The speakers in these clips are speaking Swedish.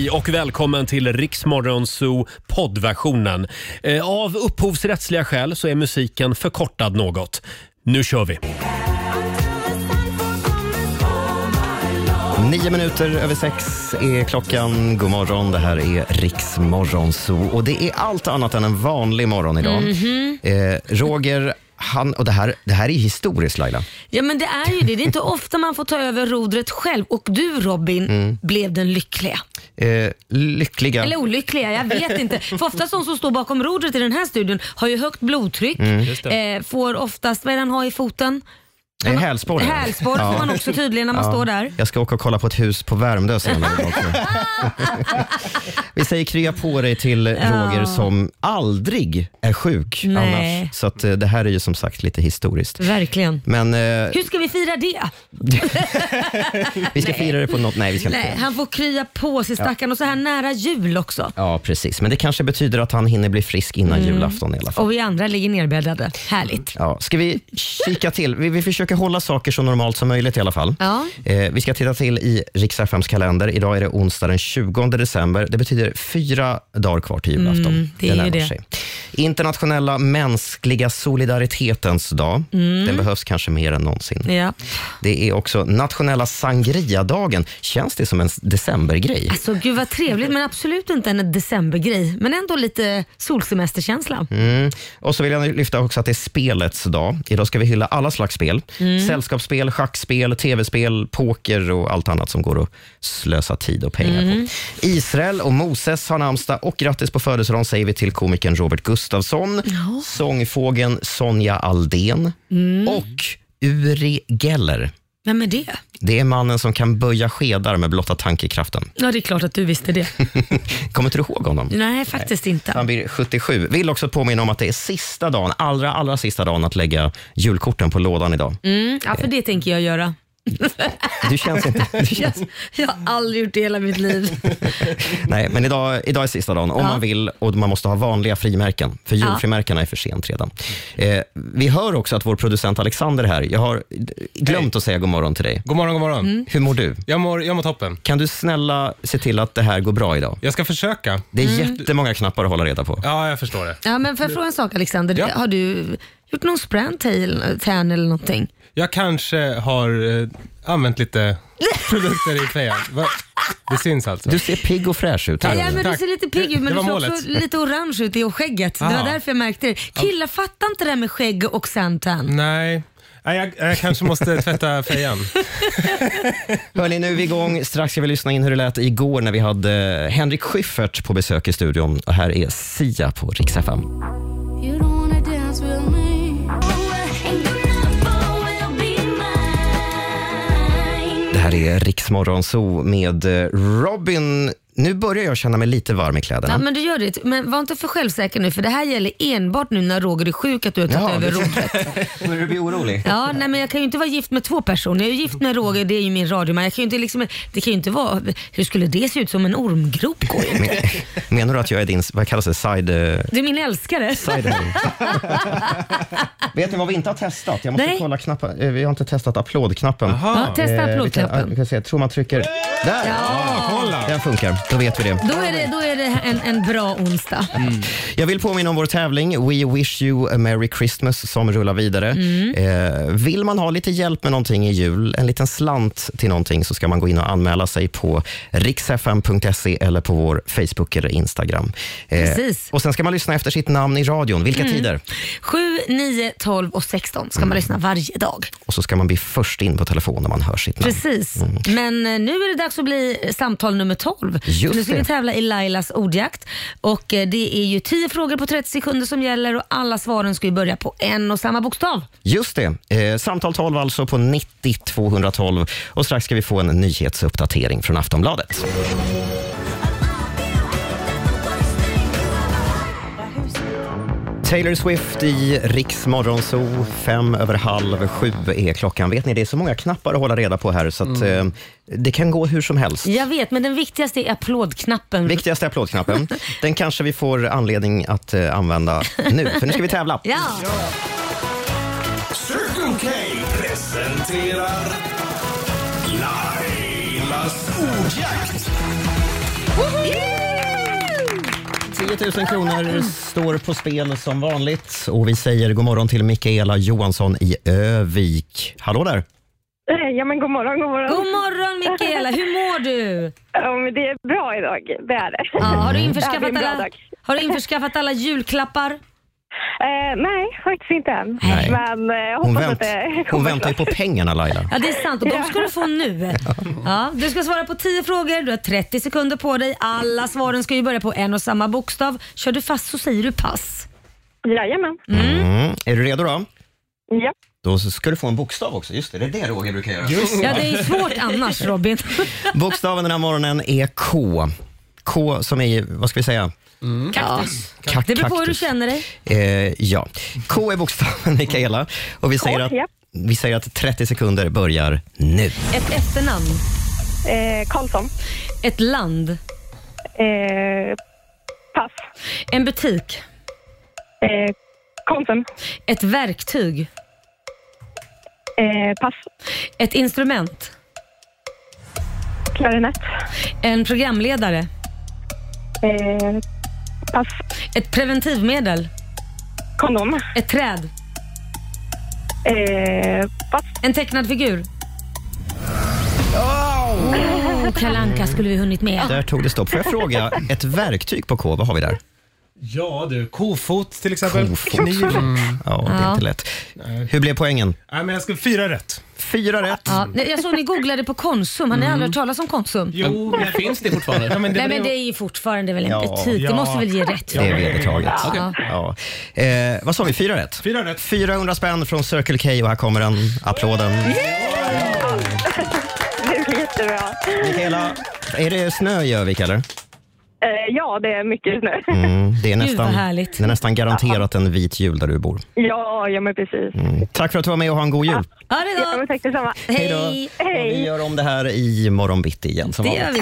Hej och välkommen till Riksmorgon Zoo poddversionen. Eh, Av upphovsrättsliga skäl så är musiken förkortad något. Nu kör vi! Nio minuter över sex är klockan. God morgon, det här är Riksmorgon Zoo. Och det är allt annat än en vanlig morgon idag. Eh, Roger, han, och det här, det här är historiskt Laila. Ja men det är ju det. Det är inte ofta man får ta över rodret själv och du Robin Mm. blev den lyckliga. Eh, lyckliga. Eller olyckliga, jag vet inte. För oftast de som står bakom rodret i den här studion har ju högt blodtryck, Mm. eh, får oftast, vad är det han har i foten? Eh, hälsporre. Hälsporre får man också tydligen när man står där. Jag ska åka och kolla på ett hus på Värmdö senare också. Vi säger krya på dig till Roger som aldrig är sjuk Nej. annars. Så att, eh, det här är ju som sagt lite historiskt. Verkligen. Men eh, Hur ska vi fira det? vi ska fira det på något... Nej, vi ska inte Nej, han får krya på sig stackarn och så här nära jul också. Ja, precis. Men det kanske betyder att han hinner bli frisk innan Mm. julafton i alla fall. Och vi andra ligger nerbäddade. Härligt. Ja, ska vi kika till? Vi, vi försöker hålla saker så normalt som möjligt i alla fall. Ja. Eh, vi ska titta till i Rix FMs kalender. Idag är det onsdag den 20 december. Det betyder fyra dagar kvar till julafton. Mm, det är det. Sig. Internationella mänskliga solidaritetens dag. Mm. Den behövs kanske mer än någonsin. Ja. Det är också nationella sangria-dagen. Känns det som en decembergrej? Alltså gud vad trevligt men absolut inte en decembergrej. Men ändå lite solsemesterkänsla. Mm. Och så vill jag lyfta också att det är spelets dag. Idag ska vi hylla alla slags spel. Mm. Sällskapsspel, schackspel, tv-spel, poker och allt annat som går att slösa tid och pengar Mm. på. Israel och Moses har namnsdag och grattis på födelsedagen säger vi till komikern Robert Gustafsson, sångfågeln Sonja Aldén Mm. och Uri Geller. Vem är det? Det är mannen som kan böja skedar med blotta tankekraften. Ja det är klart att du visste det. Kommer inte du ihåg honom? Nej faktiskt inte. Han blir 77. Vill också påminna om att det är sista dagen, allra, allra sista dagen att lägga julkorten på lådan idag. Mm, ja för det tänker jag göra. Du känns inte... Du Jag, känns, jag har aldrig gjort det i hela mitt liv. nej, men idag, idag är sista dagen om Ja. man vill och man måste ha vanliga frimärken. För julfrimärkena är för sent redan. Eh, vi hör också att vår producent Alexander är här. Jag har glömt att säga god morgon till dig. God morgon, god morgon. Mm. Hur mår du? Jag, mår, jag mår toppen. Kan du snälla se till att det här går bra idag? Jag ska försöka. Det är Mm. jättemånga knappar att hålla reda på. Ja, jag förstår det. Ja men får jag fråga en sak Alexander? Ja. Har du gjort någon sprantail tan eller någonting? Jag kanske har eh, använt lite produkter i fejan. Va? Det syns alltså. Du ser pigg och fräsch ut. Ja, men du Tack. ser lite pigg ut men Det du var ser målet. också lite orange ut i skägget. Det var därför jag märkte det. Killar fattar inte det här med skägg och suntan. Nej, Nej, jag, jag kanske måste tvätta fejan. Hörni, nu är vi igång. Strax ska vi lyssna in hur det lät igår när vi hade Henrik Schyffert på besök i studion. Och här är Sia på Rix FM. Det här är Riksmorgon Zoo med eh, Robin. Nu börjar jag känna mig lite varm i kläderna. Ja, men du gör det. Men var inte för självsäker nu för det här gäller enbart nu när Roger är sjuk att du har tagit Ja, över rodret. Börjar du bli orolig? Ja, nej, men jag kan ju inte vara gift med två personer. Jag är gift med Roger, det är ju min radioman. Jag kan ju inte liksom, det kan ju inte vara, hur skulle det se ut som en ormgrop? Går ju inte. Menar du att jag är din, vad kallas det, side... eh, Det är min älskare. side Vet ni vad vi inte har testat? Jag måste Nej. kolla knappen. Eh, Vi har inte testat applådknappen. Ja, testa Eh, vi kan- applådknappen. Vi kan se, jag tror man trycker... Där! Ja, kolla! Den funkar, då vet vi det. Då är det, då är det en, en bra onsdag. Jag vill påminna om vår tävling We wish you a merry Christmas som rullar vidare. Mm. Eh, vill man ha lite hjälp med någonting i jul, en liten slant till någonting så ska man gå in och anmäla sig på riksfm.se eller på vår Facebook eller Instagram. Eh, Precis. och Sen ska man lyssna efter sitt namn i radion. Vilka Mm. tider? 7, 9, 12 och 16 ska man lyssna varje dag. Och så ska man bli först in på telefon när man hör sitt namn. Precis. Men eh, nu är det dags att bli samtal nummer 12. Just nu ska det. vi tävla i Lailas ordjakt. Och eh, det är ju 10 frågor på 30 sekunder som gäller och alla svaren ska ju börja på en och samma bokstav. Just det. Eh, samtal 12 alltså på 90 212. Och strax ska vi få en nyhetsuppdatering från Aftonbladet. Taylor Swift i Riks Morgonzoo. Fem över halv sju är klockan. Vet ni, det är så många knappar att hålla reda på här så att, eh, det kan gå hur som helst. Jag vet, men den viktigaste är applådknappen. Viktigaste är applådknappen. Den kanske vi får anledning att eh, använda nu, för nu ska vi tävla. Ja. Circle K presenterar Lailas ordjakt. 10 000 kronor står på spel som vanligt och vi säger god morgon till Mikaela Johansson i Övik. Hallå där! Ja men god morgon, god morgon. God morgon Mikaela, hur mår du? Ja, men det är bra idag, det är det. Ja, har, du införskaffat bra alla, har du införskaffat alla julklappar? Eh, nej, faktiskt inte än. Nej. Men eh, jag Hon, hoppas vänt, att det hon väntar ju på pengarna Laila. Ja, det är sant och de ska du få nu. Ja, du ska svara på 10 frågor, du har 30 sekunder på dig. Alla svaren ska ju börja på en och samma bokstav. Kör du fast så säger du pass. Jajamän. Mm. Är du redo då? Ja. Då ska du få en bokstav också. Just det, det är det Roger brukar göra. Ja, det är svårt annars Robin. Bokstaven den här morgonen är K. K som är, vad ska vi säga? Kaktus. Ka- Det beror på hur du känner dig. Eh, ja. K är bokstaven Mikaela. Och vi säger, att, ja. vi säger att 30 sekunder börjar nu. Ett efternamn. Eh, Karlsson. Ett land. Eh, pass. En butik. Eh, Konsum. Ett verktyg. Eh, pass. Ett instrument. Klarinett. En programledare. Eh, pass. Ett preventivmedel. Kondom. Ett träd. Eh, pass. En tecknad figur. Oh, Kalanka skulle vi hunnit med. Där tog det stopp. Får jag fråga, ett verktyg på K, vad har vi där? Ja du, kofot till exempel. Kofot. Kniv. Ja, det är Ja. inte lätt. Hur blev poängen? Nej, men jag ska fyra rätt. Fyra rätt. Ja, jag såg ni googlade på Konsum. Har ni aldrig hört talas om Konsum? Jo, men Finns det fortfarande? Ja, men det Nej men det är ju fortfarande väl en Ja. butik. Det Ja. måste väl ge rätt? Det är vedertaget. Ja. Ja. Eh, vad sa vi, fyra rätt? Fyra rätt. 400 spänn från Circle K och här kommer den. Applåden. Det blir jättebra. Mikaela, är det snö i Övik eller? Eh, ja, det är mycket snö. Mm, det, är nästan, härligt. det är nästan garanterat en vit jul där du bor. Ja, ja men precis. Mm. Tack för att du var med och ha en god jul. Ja, det Ja, då. men tack detsamma. Hej då. Hej. Vi gör om det här i morgon bitti igen som Det gör vi.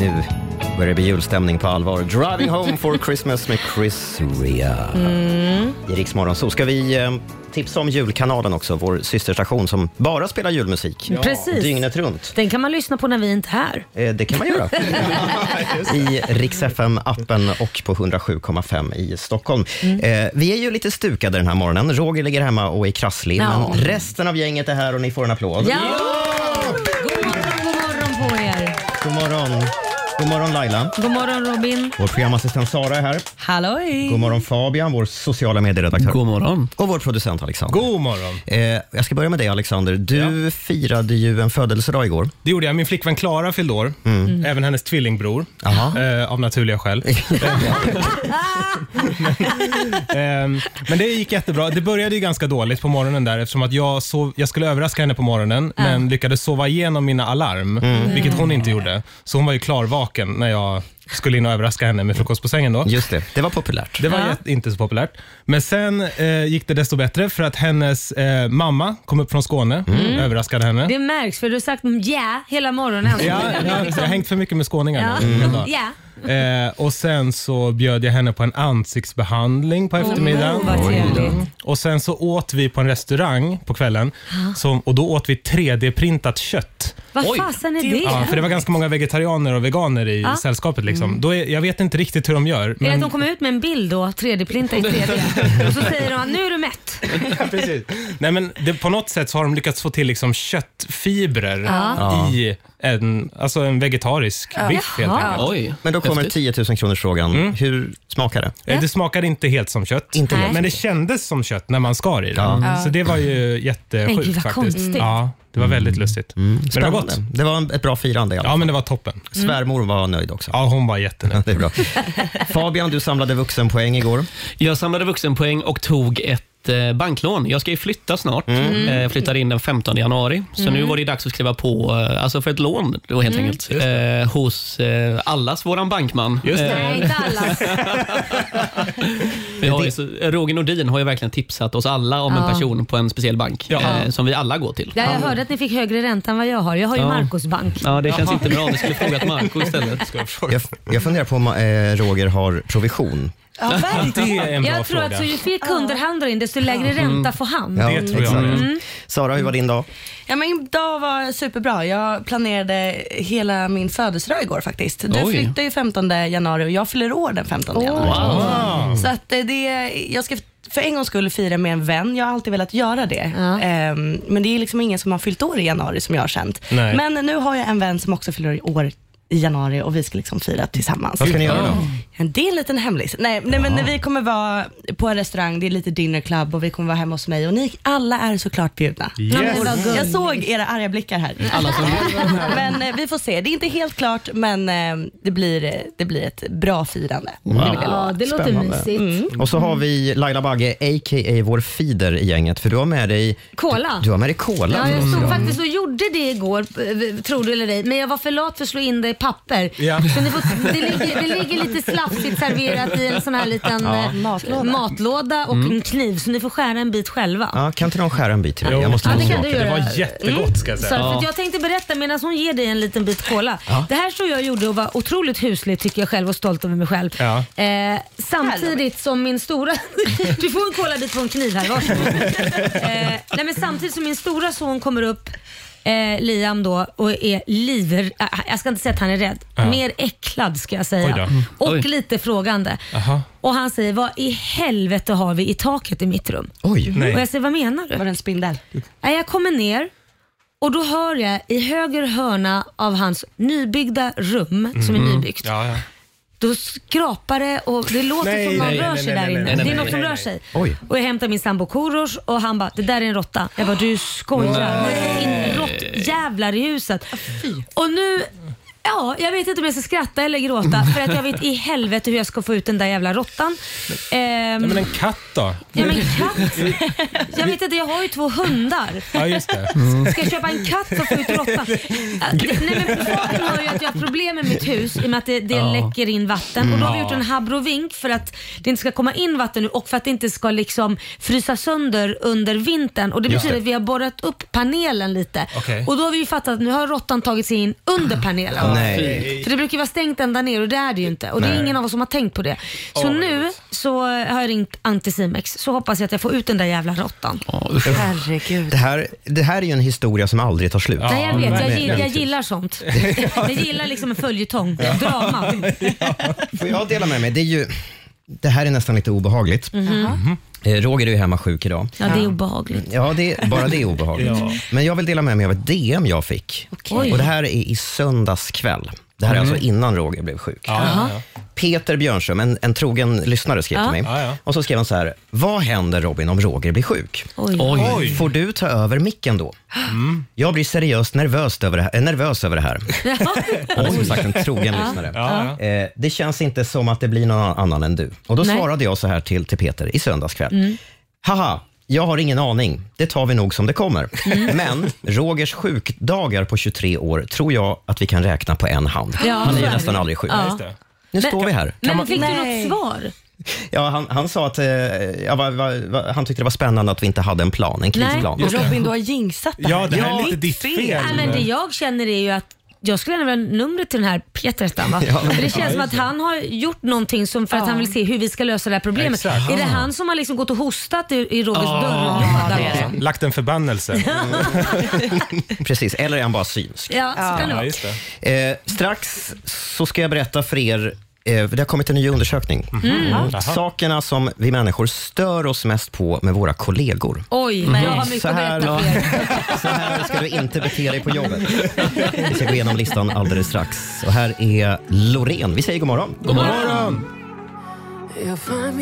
Nu börjar det bli julstämning på allvar. Driving home for Christmas med Chris Rea. Mm. I Rix Morgon så ska vi eh, tipsa om julkanalen också, vår systerstation som bara spelar julmusik. Precis. Dygnet runt. Den kan man lyssna på när vi inte är här. Eh, Det kan man göra. I Rix FM-appen och på 107,5 i Stockholm. Mm. Eh, vi är ju lite stukade den här morgonen. Roger ligger hemma och är krasslig, Ja. men resten av gänget är här och ni får en applåd. Ja! God morgon, god morgon på er. God morgon. God morgon Laila. God morgon Robin. Vår programassistent Sara är här. Halloj! God morgon Fabian, vår sociala medieredaktör. God morgon. Och vår producent Alexander. God morgon. Eh, jag ska börja med dig Alexander. Du firade ju en födelsedag igår. Det gjorde jag. Min flickvän Klara fyllde år. Även hennes tvillingbror. Eh, av naturliga skäl. Ehm, men det gick jättebra. Det började ju ganska dåligt på morgonen där eftersom att jag, sov, jag skulle överraska henne på morgonen men lyckades sova igenom mina alarm, vilket hon inte gjorde. Så hon var ju klarvaken när jag skulle in och överraska henne med frukost på sängen då. Just det, det var populärt. Det var Ja. inte så populärt. Men sen eh, gick det desto bättre för att hennes eh, mamma kom upp från Skåne, överraskade henne. Det märks för du har sagt ja hela morgonen. Ja, ja, jag har hängt för mycket med skåningar Ja. dag. Ja. Eh, och sen så bjöd jag henne på en ansiktsbehandling på eftermiddagen. Vad trevligt. Och sen så åt vi på en restaurang på kvällen som, och då åt vi 3D-printat kött. Vad Oj. fasen är det? Ja, för det var ganska många vegetarianer och veganer i Ja. sällskapet. Liksom. Då är, jag vet inte riktigt hur de gör. Är det att de kommer ut med en bild då, 3D-printa i 3D? och så säger de att nu är du mätt. Precis. Nej, men det, på något sätt så har de lyckats få till liksom köttfibrer Ja. i en, alltså en vegetarisk biff helt enkelt. Oj. Men då kommer Häftigt. 10 000 kronors frågan. Hur smakar det? Eh, Det smakade inte helt som kött, Inte helt. men det kändes som kött när man skar i det. Ja. Så det var ju gud, jättesjukt vad faktiskt. konstigt. Ja, det var väldigt lustigt. Men det var gott. Det var en- ett bra firande i alla Ja, men det var toppen. Svärmor var nöjd också. Ja, hon var jättenöjd. Det är bra. Fabian, du samlade vuxenpoäng igår. Jag samlade vuxenpoäng och tog ett eh, banklån. Jag ska ju flytta snart. Eh, Jag flyttar in den 15 januari. Så nu var det dags att skriva på eh, alltså för ett lån då helt enkelt. Eh, hos eh, allas våran bankman. Just det. Eh, Nej, inte alla. vi har ju så, Roger Nordin har ju verkligen tipsat oss alla om Ja. en person på en speciell bank Ja. eh, som vi alla går till. Ja, jag hörde att ni fick högre ränta än vad jag har. Jag har ju Ja. Marcos bank. Ja, det känns inte bra. Vi skulle frågat Marco istället. Jag, jag funderar på om eh, Roger har provision. Ja, verkligen. Det är en bra Jag tror fråga. att så ju fler kunder han drar in desto lägre ränta får han. Ja, Det tror jag exakt. med. Mm. Sara, hur var din dag? Ja, min dag var superbra. Jag planerade hela min födelsedag igår faktiskt. Du Oj. flyttar ju 15 januari och jag fyller år den 15 januari. Så att eh, det, jag ska för en gångs skull fira med en vän. Jag har alltid velat göra det. Ja. Ehm, men det är liksom ingen som har fyllt år i januari som jag har känt. Nej. Men nu har jag en vän som också fyller år i januari och vi ska liksom fira tillsammans. Vad ska ni göra då? Det är en liten hemlis. Nej, nej men vi kommer vara på en restaurang, det är lite dinner club och vi kommer vara hemma hos mig och ni alla är såklart bjudna. Vad Jag såg era arga blickar här. Alla som Men eh, vi får se. Det är inte helt klart, men eh, det, blir, det blir ett bra firande. Det vill jag Ja, det låter Spännande. mysigt. Och så har vi Laila Bagge, a.k.a. vår feeder i gänget, för du har med dig Cola. du har med dig cola. Ja, jag stod faktiskt och gjorde det igår, eh, tror du eller ej, men jag var för lat för att slå in det papper. Ja. Så ni får, det, ligger, det ligger lite slafsigt serverat i en sån här liten eh, matlåda. matlåda och en kniv, så ni får skära en bit själva. Ja, kan inte någon skära en bit till mig? Jag måste Ja, det kan du göra. Det var jättegott ska jag Så, säga. för att jag tänkte berätta medan hon ger dig en liten bit cola. Det här tror jag gjorde och var otroligt husligt tycker jag själv och stolt över mig själv. Ja. Eh, samtidigt som min stora... du får en colabit på en kniv här, varsågod. eh, nej, men samtidigt som min stora son kommer upp Eh, Liam då och är liver... äh, jag ska inte säga att han är rädd. Mer äcklad ska jag Oj säga. då. Och Oj. lite frågande. Aha. Och han säger, vad i helvete har vi i taket i mitt rum? Oj, Nej. Och jag säger, vad menar du? Var det en spindel? Nej, jag kommer ner och då hör jag i höger hörna av hans nybyggda rum, som är nybyggt, Ja, ja. då skrapar det och det låter Nej, som någon nej, rör nej, sig nej, där nej, inne. nej, det är nej, något som nej, rör nej. sig. Oj. Och jag hämtar min sambo Korosh och han bara, det där är en råtta. Jag bara, du skojar. Nu råttjävlar i huset. Och nu Ja, jag vet inte om jag ska skratta eller gråta för att jag vet i helvete hur jag ska få ut den där jävla råttan. Ehm, men en katt då? Ja men katt. Jag vet inte, jag har ju två hundar. Ja, just det. Ska jag köpa en katt för att få ut råttan? Det- Nej men saken hör ju att jag har problem med mitt hus i och med att det, det läcker in vatten. Och då har vi gjort en habrovink för att det inte ska komma in vatten nu och för att det inte ska liksom frysa sönder under vintern. Och det betyder att vi har borrat upp panelen lite. Okej. Och då har vi ju fattat att nu har råttan tagit sig in under panelen. Nej. För det brukar ju vara stängt ända ner och det är det ju inte. Och det är ingen av oss som har tänkt på det. Så Åh, nu så har jag ringt Anticimex så hoppas jag att jag får ut den där jävla råttan. Herregud. Det här, det här är ju en historia som aldrig tar slut. Nej, jag vet. Jag, gillar, jag gillar sånt. Jag gillar liksom en följetong. Drama. Får jag dela med mig? Det, är ju, det här är nästan lite obehagligt. Mhm. Eh, Roger är ju hemma sjuk idag. Ja, det är obehagligt. Ja, det, bara det är obehagligt. Ja. Men jag vill dela med mig av ett DM jag fick. Oj. Och Det här är i söndags kväll. Det här är alltså innan Roger blev sjuk. Ja. Peter Björnström, en, en trogen lyssnare, skrev Ja. till mig. Ja, ja. Och så skrev han så här. Vad händer Robin om Roger blir sjuk? Oj. Oj. Får du ta över micken då? Jag blir seriöst nervös över det här. eh, Nervös över det här. Han är som sagt en trogen lyssnare. Ja, ja. Eh, det känns inte som att det blir någon annan än du. Och Då Nej. svarade jag så här till, till Peter i söndags kväll. Haha, jag har ingen aning. Det tar vi nog som det kommer. Men Rogers sjukdagar på 23 år tror jag att vi kan räkna på en hand. Ja, Han är ju nästan aldrig sjuk. Ja. Just det. Nu står vi här. Men fick du Nej. något svar? Ja, han, han sa att eh, ja, va, va, va, han tyckte det var spännande att vi inte hade en plan, en krisplan. Robin, du har jinxat det här. Ja, det här är lite ditt fel. Nej, men det jag känner är ju att jag skulle gärna vilja ha numret till den här Peter hette han, va? För det känns som att han har gjort någonting som för att han vill se hur vi ska lösa det här problemet. Exakt. Är det han som har liksom gått och hostat i, i Rogers dörrlåda? liksom? Lagt en förbannelse. Precis, eller är han bara synsk? Ja, så kan det Ja, vara. just det. Eh, strax så ska jag berätta för er det har kommit en ny undersökning. Jaha. Sakerna som vi människor stör oss mest på med våra kollegor. Oj, men jag har mycket Så att här, berätta för er. så här ska du inte bete dig på jobbet. Vi ska gå igenom listan alldeles strax. Och här är Loreen. Vi säger god morgon. God morgon. You'll find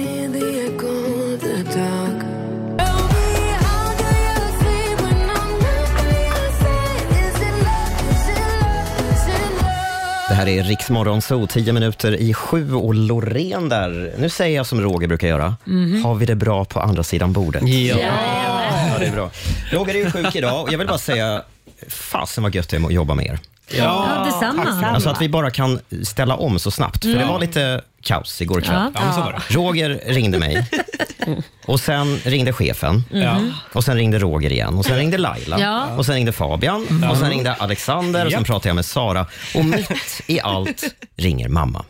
Det här är Riksmorgon Zoo, 10 minuter i sju och Loreen där. Nu säger jag som Roger brukar göra. Har vi det bra på andra sidan bordet? Ja. Ja, det är bra. Roger är ju sjuk idag och jag vill bara säga, fasen vad gött det är att jobba med er. Ja, detsamma. Alltså att vi bara kan ställa om så snabbt. För det var lite kaos igår kväll. Ja. Ja. Roger ringde mig och sen ringde chefen Ja. och sen ringde Roger igen och sen ringde Laila Ja. och sen ringde Fabian och sen ringde Alexander och sen pratade jag med Sara och mitt i allt ringer mamma.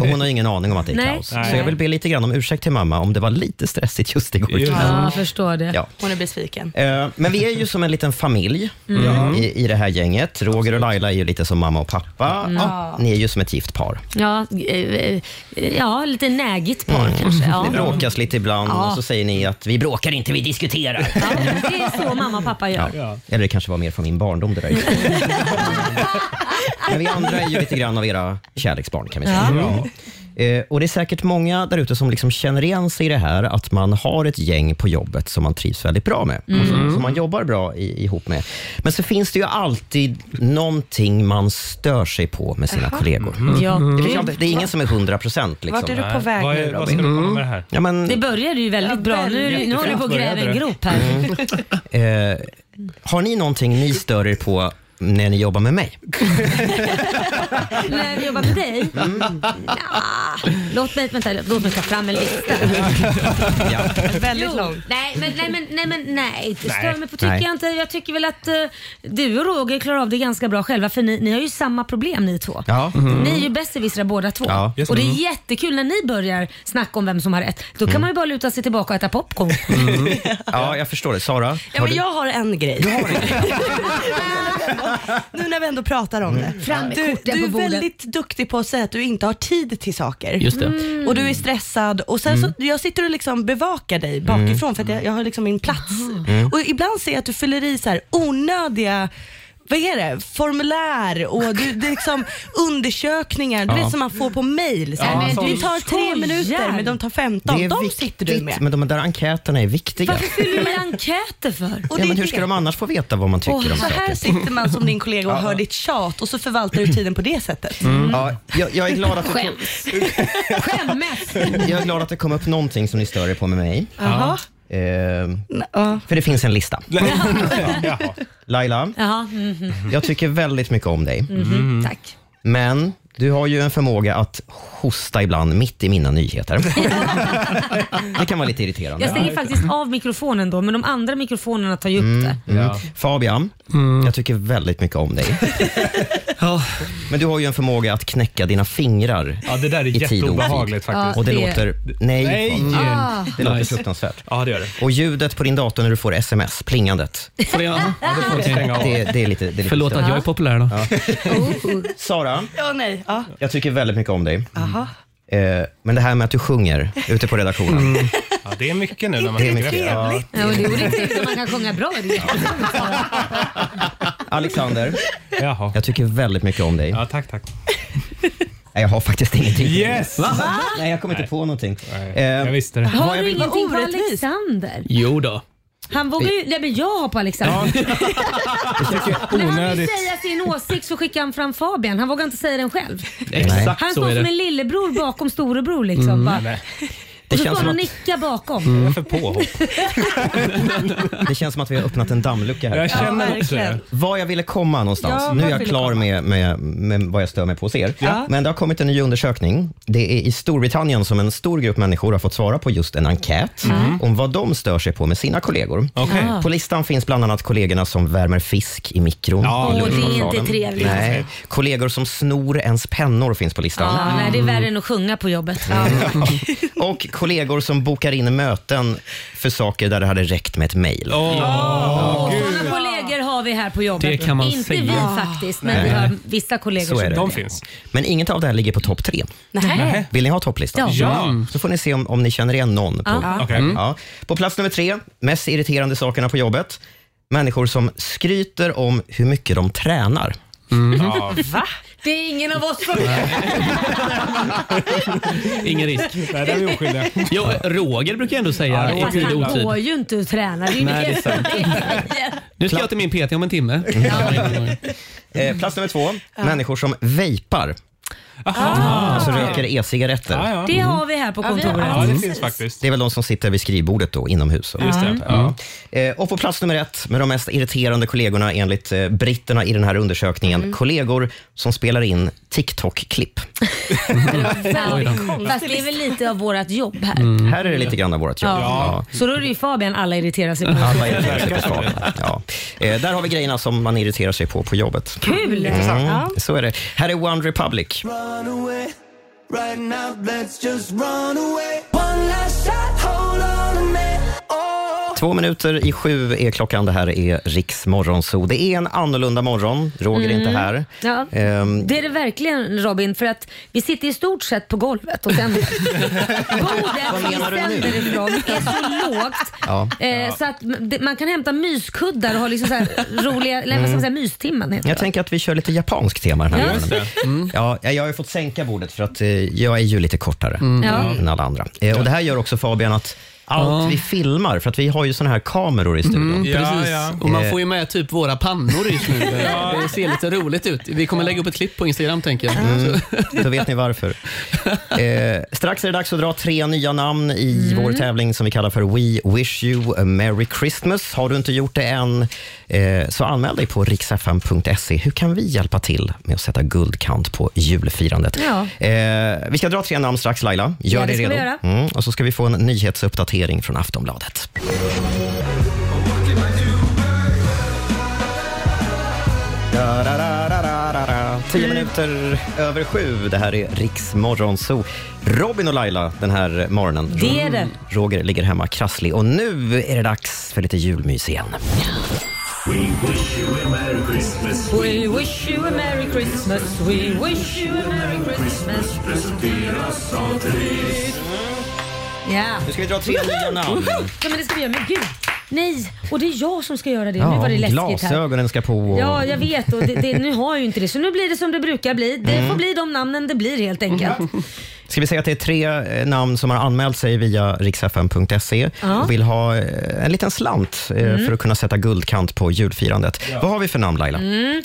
Och hon har ingen aning om att det är Nej. kaos. Så jag vill be lite grann om ursäkt till mamma om det var lite stressigt just igår. Ja, jag förstår det. Ja. Hon är besviken. Eh, Men vi är ju som en liten familj Mm. i, i det här gänget. Roger och Laila är ju lite som mamma och pappa. Mm. Ja, ni är ju som ett gift par. Ja, eh, eh, ja lite nägigt par kanske. Ja. Bråkas lite ibland Ja. och så säger ni att vi bråkar inte, vi diskuterar. Ja, det är så mamma och pappa gör. Ja. Eller det kanske var mer från min barndom det där. Men vi andra är ju lite grann av era kärleksbarn kan vi säga. Eh, och Det är säkert många där ute som liksom känner igen sig i det här att man har ett gäng på jobbet som man trivs väldigt bra med. Och som, som man jobbar bra i, ihop med. Men så finns det ju alltid någonting man stör sig på med sina kollegor. Ja, Det, gud. alltid, det är ingen som är 100 procent. Vart är Liksom. du på väg Vad, nu är, vad Robin? ska du komma med det här? Ja, men, Det började ju väldigt bra. Nu, är nu håller du på att gräva en grop här. eh, har ni någonting ni stör er på när ni jobbar med mig? När vi jobbar med dig? Mm. Nja, låt, mig, vänta, låt mig ta fram en lista. Väldigt Jo, lång. Nej, men nej, men, nej, men nej. Det stör mig på tycker Nej. jag inte. Jag tycker väl att eh, du och Roger klarar av det ganska bra själva för ni, ni har ju samma problem ni två. Ja. Ni är ju besserwissrar båda två. Ja, just och det det. är jättekul när ni börjar snacka om vem som har rätt. Då kan man ju bara luta sig tillbaka och äta popcorn. ja, jag förstår det. Sara? Ja, har men du- jag har en grej. nu när vi ändå pratar om det. Fram med Du, korten du på är bordet. väldigt duktig på att säga att du inte har tid till saker. Just det. Och du är stressad och sen så, jag sitter och liksom bevakar dig bakifrån för att jag, jag har liksom min plats. Och ibland ser jag att du fyller i så här onödiga vad är det? Formulär och du, det är liksom undersökningar du vet som man får på mail. Så här, Ja, men det tar tre Skojar. minuter men de tar 15. Det är De sitter du med. viktigt, men de där enkäterna är viktiga. Varför fyller du i enkäter för? Och Ja, det är men hur det. ska de annars få veta vad man tycker om Så här saker? sitter man som din kollega och hör ditt tjat och så förvaltar du tiden på det sättet. Ja, jag, jag, är glad att det Skäms. Skämmes. jag är glad att det kom upp någonting som ni stör er på med mig. Jaha. Eh, för det finns en lista. Laila, Jaha, jag tycker väldigt mycket om dig. mhm, tack. Men du har ju en förmåga att hosta ibland mitt i mina nyheter. det kan vara lite irriterande. Jag stänger faktiskt av mikrofonen då, men de andra mikrofonerna tar ju upp det. Mm. Ja. Fabian, jag tycker väldigt mycket om dig. Ja. Men du har ju en förmåga att knäcka dina fingrar. ja, det där är I tid och jätteobehagligt faktiskt. Och det, Det- låter... Nej, Nej! Ah. det låter Nice. fruktansvärt. Ja, det gör det. Och ljudet på din dator när du får sms, plingandet. Får jag, Okej. Stänga av. Det, det är lite, det är lite Förlåt att jag är populär då. Sara, Ja, nej. Ja. jag tycker väldigt mycket om dig. Aha. Eh, men det här med att du sjunger ute på redaktionen. Ja, det är mycket nu när man Det är tänker mycket. efter. Ja. Ja, och det är olyckligt att man kan sjunga bra. Det är. Alexander, Jaha. jag tycker väldigt mycket om dig. Ja, tack, tack. Nej, jag har faktiskt ingenting. Yes! Nej, jag kommer inte på någonting. Nej, Eh, jag visste det. Har du ingenting på orättvist. Alexander? Jo då. Han vågar ju... Nej men jag på Alexander. När han vill Onödigt. säga sin åsikt så skickar han fram Fabian. Han vågar inte säga den själv. Exakt Han så står är som det. en lillebror bakom storebror liksom. Bara. Det, Och så känns står han och att, nickar bakom. jag är för påhopp. det känns som att vi har öppnat en dammlucka här. Jag känner också verkligen. det. Var jag ville komma någonstans. Ja, nu är jag klar med, med, med vad jag stör mig på hos er. Ja. Men det har kommit en ny undersökning. Det är i Storbritannien som en stor grupp människor har fått svara på just en enkät om vad de stör sig på med sina kollegor. Okej. På listan finns bland annat kollegorna som värmer fisk i mikron. Ja, Åh, det är inte trevligt. Nej. Kollegor som snor ens pennor finns på listan. Ja, nej, det är värre än att sjunga på jobbet. Och kollegor som bokar in möten för saker där det hade räckt med ett mejl. Åh, Sådana kollegor har vi här på jobbet. Det kan man inte säga. vi faktiskt, men vi har vissa kollegor Så är som det. de finns. Men inget av det här ligger på topp tre. Nej. Vill ni ha topplistan? Ja. Mm. Så får ni se om, om ni känner igen någon. På, Ja. Okej. Ja. på plats nummer tre, mest irriterande sakerna på jobbet. Människor som skryter om hur mycket de tränar. Ja. Va? Det är ingen av oss som... Ingen risk. Nej, där är vi oskyldiga. Jo, Roger brukar jag ändå säga i Fast tid och han otid. går ju inte att träna. Det är ju Nej, det är sant. Nu ska jag till min PT om en timme. Eh, plats nummer två, människor som vejpar. Alltså röker e-cigaretter. Ja, ja. Det har vi här på kontoret. ja, det finns faktiskt. Det är väl de som sitter vid skrivbordet då, inomhus. Just det. Ja. Eh, Och på plats nummer ett med de mest irriterande kollegorna enligt eh, britterna i den här undersökningen. Kollegor som spelar in TikTok-klipp. Fast det är väl lite av vårt jobb här. Här är det lite grann av vårt jobb. Ja. Så då är det ju Fabian alla irriterar sig på. Alla irriterar sig på Fabian. Ja. Eh, där har vi grejerna som man irriterar sig på på jobbet. Kul! Mm, så är det. Här är One Republic. Run away. Right now, let's just run away. One last shot, Två minuter i sju är klockan. Det här är Riks Morgonzoo. Det är en annorlunda morgon. Roger är inte här. Ja. Ehm, Det är det verkligen Robin, för att vi sitter i stort sett på golvet och sänder. Bordet vi menar du nu? sänder ifrån är så lågt Ja. eh, så att det- man kan hämta myskuddar och ha liksom så här roliga, eller vad ska man säga, mystimmen heter Jag det. tänker att vi kör lite japanskt tema den här Ja. morgonen. Mm. Ja, jag har ju fått sänka bordet för att eh, jag är ju lite kortare Ja. än alla andra. Eh, och det här gör också Fabian att allt Ja. vi filmar, för att vi har ju såna här kameror i studion. Ja, Precis. ja. Och man Eh. får ju med typ våra pannor just nu. Det ser lite roligt ut. Vi kommer lägga upp ett klipp på Instagram tänker jag. Så- Då vet ni varför. Eh, strax är det dags att dra tre nya namn i vår tävling som vi kallar för We Wish You a Merry Christmas. Har du inte gjort det än, eh, så anmäl dig på riksfm.se. Hur kan vi hjälpa till med att sätta guldkant på julfirandet? Ja. Eh, vi ska dra tre namn strax, Laila. Gör Ja, det dig ska vi redo. göra. Mm, och så ska vi få en nyhetsuppdatering från Aftonbladet. Da, da, da. Tio minuter över sju. Det här är Riks Morgonzoo. Robin och Laila den här morgonen. Det är det. Roger ligger hemma krasslig och nu är det dags för lite julmys igen. We wish you a Merry Christmas. We wish you a merry Christmas, we wish you a merry Christmas. Presenteras av Therese. Ja. Nu ska vi dra tre nya namn. ja, men det ska vi göra. Men gud, nej. Och det är jag som ska göra det. nu var det läskigt här. glasögonen ska på. och- Ja, jag vet. Och det, det, nu har jag ju inte det. Så nu blir det som det brukar bli. Det Mm. får bli de namnen det blir helt enkelt. Ska vi säga att det är tre eh, namn som har anmält sig via riksfm.se Ja. och vill ha eh, en liten slant eh, Mm. för att kunna sätta guldkant på julfirandet. Vad har vi för namn Laila? Mm.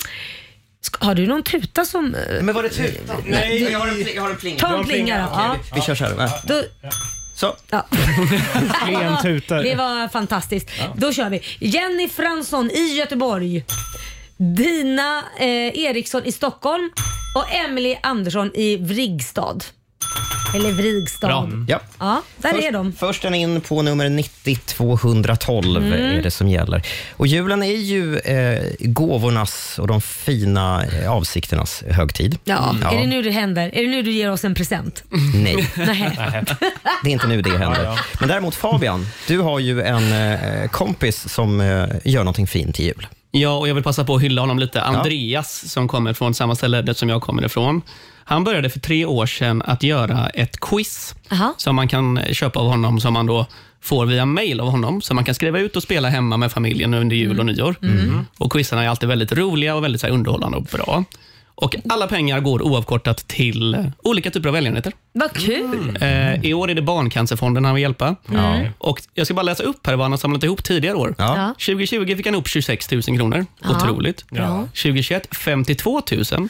Ska, har du någon tuta som... eh, Men var det tuta? Nej, jag har en, jag har en plinga. Ta en plinga då. Ja. Vi kör så här. va? Då, Så. ja. Klen tutar. Det var fantastiskt. Då kör vi. Jenny Fransson i Göteborg. Dina eh, Eriksson i Stockholm och Emily Andersson i Vrigstad. Eller Vrigstad. Bra. Ja. Ja, där Först, är de. först en in på nummer 90 212 Mm. är det som gäller. Och julen är ju eh, gåvornas och de fina eh, avsikternas högtid. Ja. Ja. Är det nu det händer? Är det nu du ger oss en present? Nej, Nej. det är inte nu det händer. Men däremot Fabian, du har ju en eh, kompis som eh, gör någonting fint i jul. Ja, och jag vill passa på att hylla honom lite. Andreas, som kommer från samma ställe som jag kommer ifrån. Han började för tre år sedan att göra ett quiz Aha. som man kan köpa av honom, som man då får via mail av honom, som man kan skriva ut och spela hemma med familjen under jul och nyår. Och Quizarna är alltid väldigt roliga och väldigt så underhållande och bra. Och Alla pengar går oavkortat till olika typer av välgörenheter. Vad kul! Eh, I år är det Barncancerfonden han vill hjälpa. Och jag ska bara läsa upp här vad han har samlat ihop tidigare år. Ja. 2020 fick han upp 26 000 kronor. Otroligt. Ja. 2021 52 000.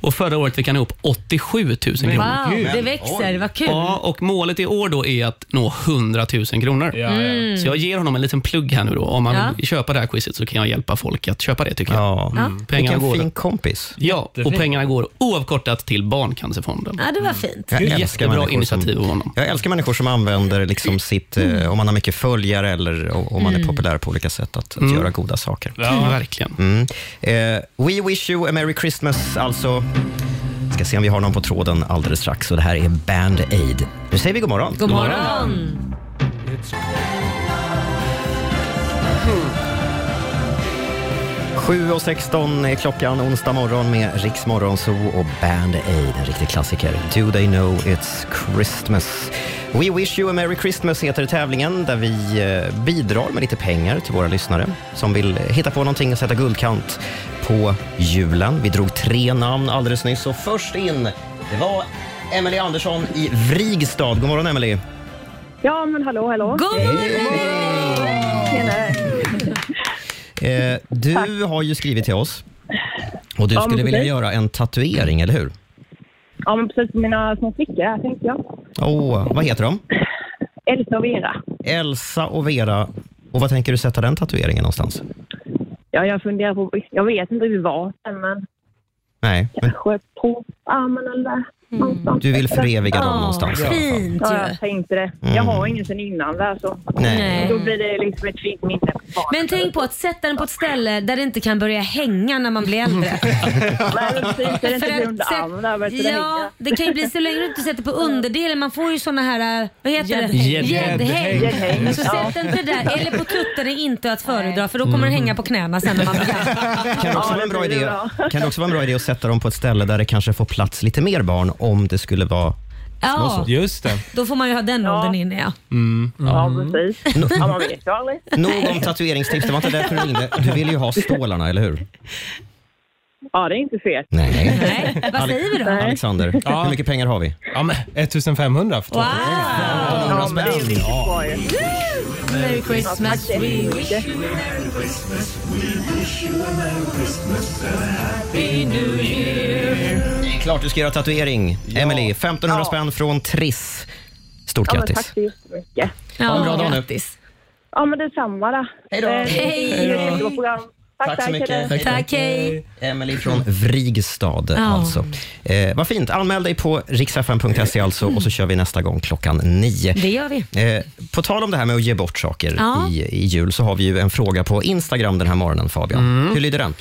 Och förra året fick han upp 87 000 kronor. Wow, det växer. Vad kul. Ja, och målet i år då är att nå 100 000 kronor. Ja, ja. Så jag ger honom en liten plugg här nu då. Om man Ja. vill köpa det här quizet så kan jag hjälpa folk att köpa det tycker jag. Ja. Ja. Pengarna Vilken går, fin kompis. ja, och pengarna går oavkortat till Barncancerfonden. Ja, det var fint. Jag älskar Jättebra människor initiativ som, av honom. Jag älskar människor som använder liksom sitt, eh, om man har mycket följare eller om man är populär på olika sätt, att, att göra goda saker. Ja, verkligen. Mm. Eh, we wish you a merry Christmas, alltså. Ska se om vi har någon på tråden alldeles strax. Och det här är Band Aid. Nu säger vi god morgon. God morgon. 7.16 är klockan onsdag morgon med Riks Morgonzoo och Band Aid, en riktig klassiker. Do they know it's Christmas? We wish you a merry Christmas heter tävlingen där vi eh, bidrar med lite pengar till våra lyssnare som vill hitta på någonting och sätta guldkant på julen. Vi drog tre namn alldeles nyss och först in det var Emily Andersson i Vrigstad. God morgon Emily. Ja, men hallå, hallå. God morgon! Tjenare. Eh, du har ju skrivit till oss och du Ja, skulle vilja göra en tatuering, eller hur? Ja, men precis mina små flickor här tänkte jag. Åh, vad heter de? Elsa och Vera. Elsa och Vera. Och vad tänker du sätta den tatueringen någonstans? Ja, jag funderar på, jag vet inte riktigt var men Nej, men kanske på armen eller Någonstans. Du vill föreviga dem någonstans. Fint Ja, ju. jag tänkte det. Jag har ingen sen innan där så. Nej. Då blir det liksom ett fint minne för barnen. Men tänk på att sätta den på ett ställe där det inte kan börja hänga när man blir äldre. Nej, men precis. Det är inte För att under sätt- armen där. Vet du, det Ja, hänger. det kan ju bli så länge du inte sätter på underdelen. Man får ju såna här, äh, vad heter det? Gäddhäng. Så Ja. sätt inte där. Eller på tutten är inte att föredra för då kommer den hänga på knäna sen när man blir gammal. Kan det, också Ja, vara en det bra blir idé, bra. kan det också vara en bra idé att sätta dem på ett ställe där det kanske får plats lite mer barn om det skulle vara... Ja, Just det. då får man ju ha den åldern inne ja. Ja, precis. Ja, man vet ju aldrig. Nog om tatueringstips, det var inte därför du ringde. Du ville ju ha stålarna, eller hur? Ja, det är inte fel. Nej. Nej, vad säger vi då? Alexander, Ja. hur mycket pengar har vi? Ja, men 1500 för två. Wow! Ja, men det är riktigt bra ju. Merry Christmas. Tack så mycket. Det är klart du ska göra tatuering. Emily, 1500 Ja. spänn från Triss. Stort Ja, men tack grattis. så jättemycket. Ha en bra dag nu. grattis. Ja, men detsamma då. Hej då. Eh, Hej. Tack, Tack så mycket. då. Tack, hej. Emily från Vrigstad Ja. alltså. Eh, vad fint. Anmäl dig på riksfn.se alltså och så kör vi nästa gång klockan nio. Det gör vi. Eh, på tal om det här med att ge bort saker Ja. i, i jul så har vi ju en fråga på Instagram den här morgonen Fabian. Hur lyder den?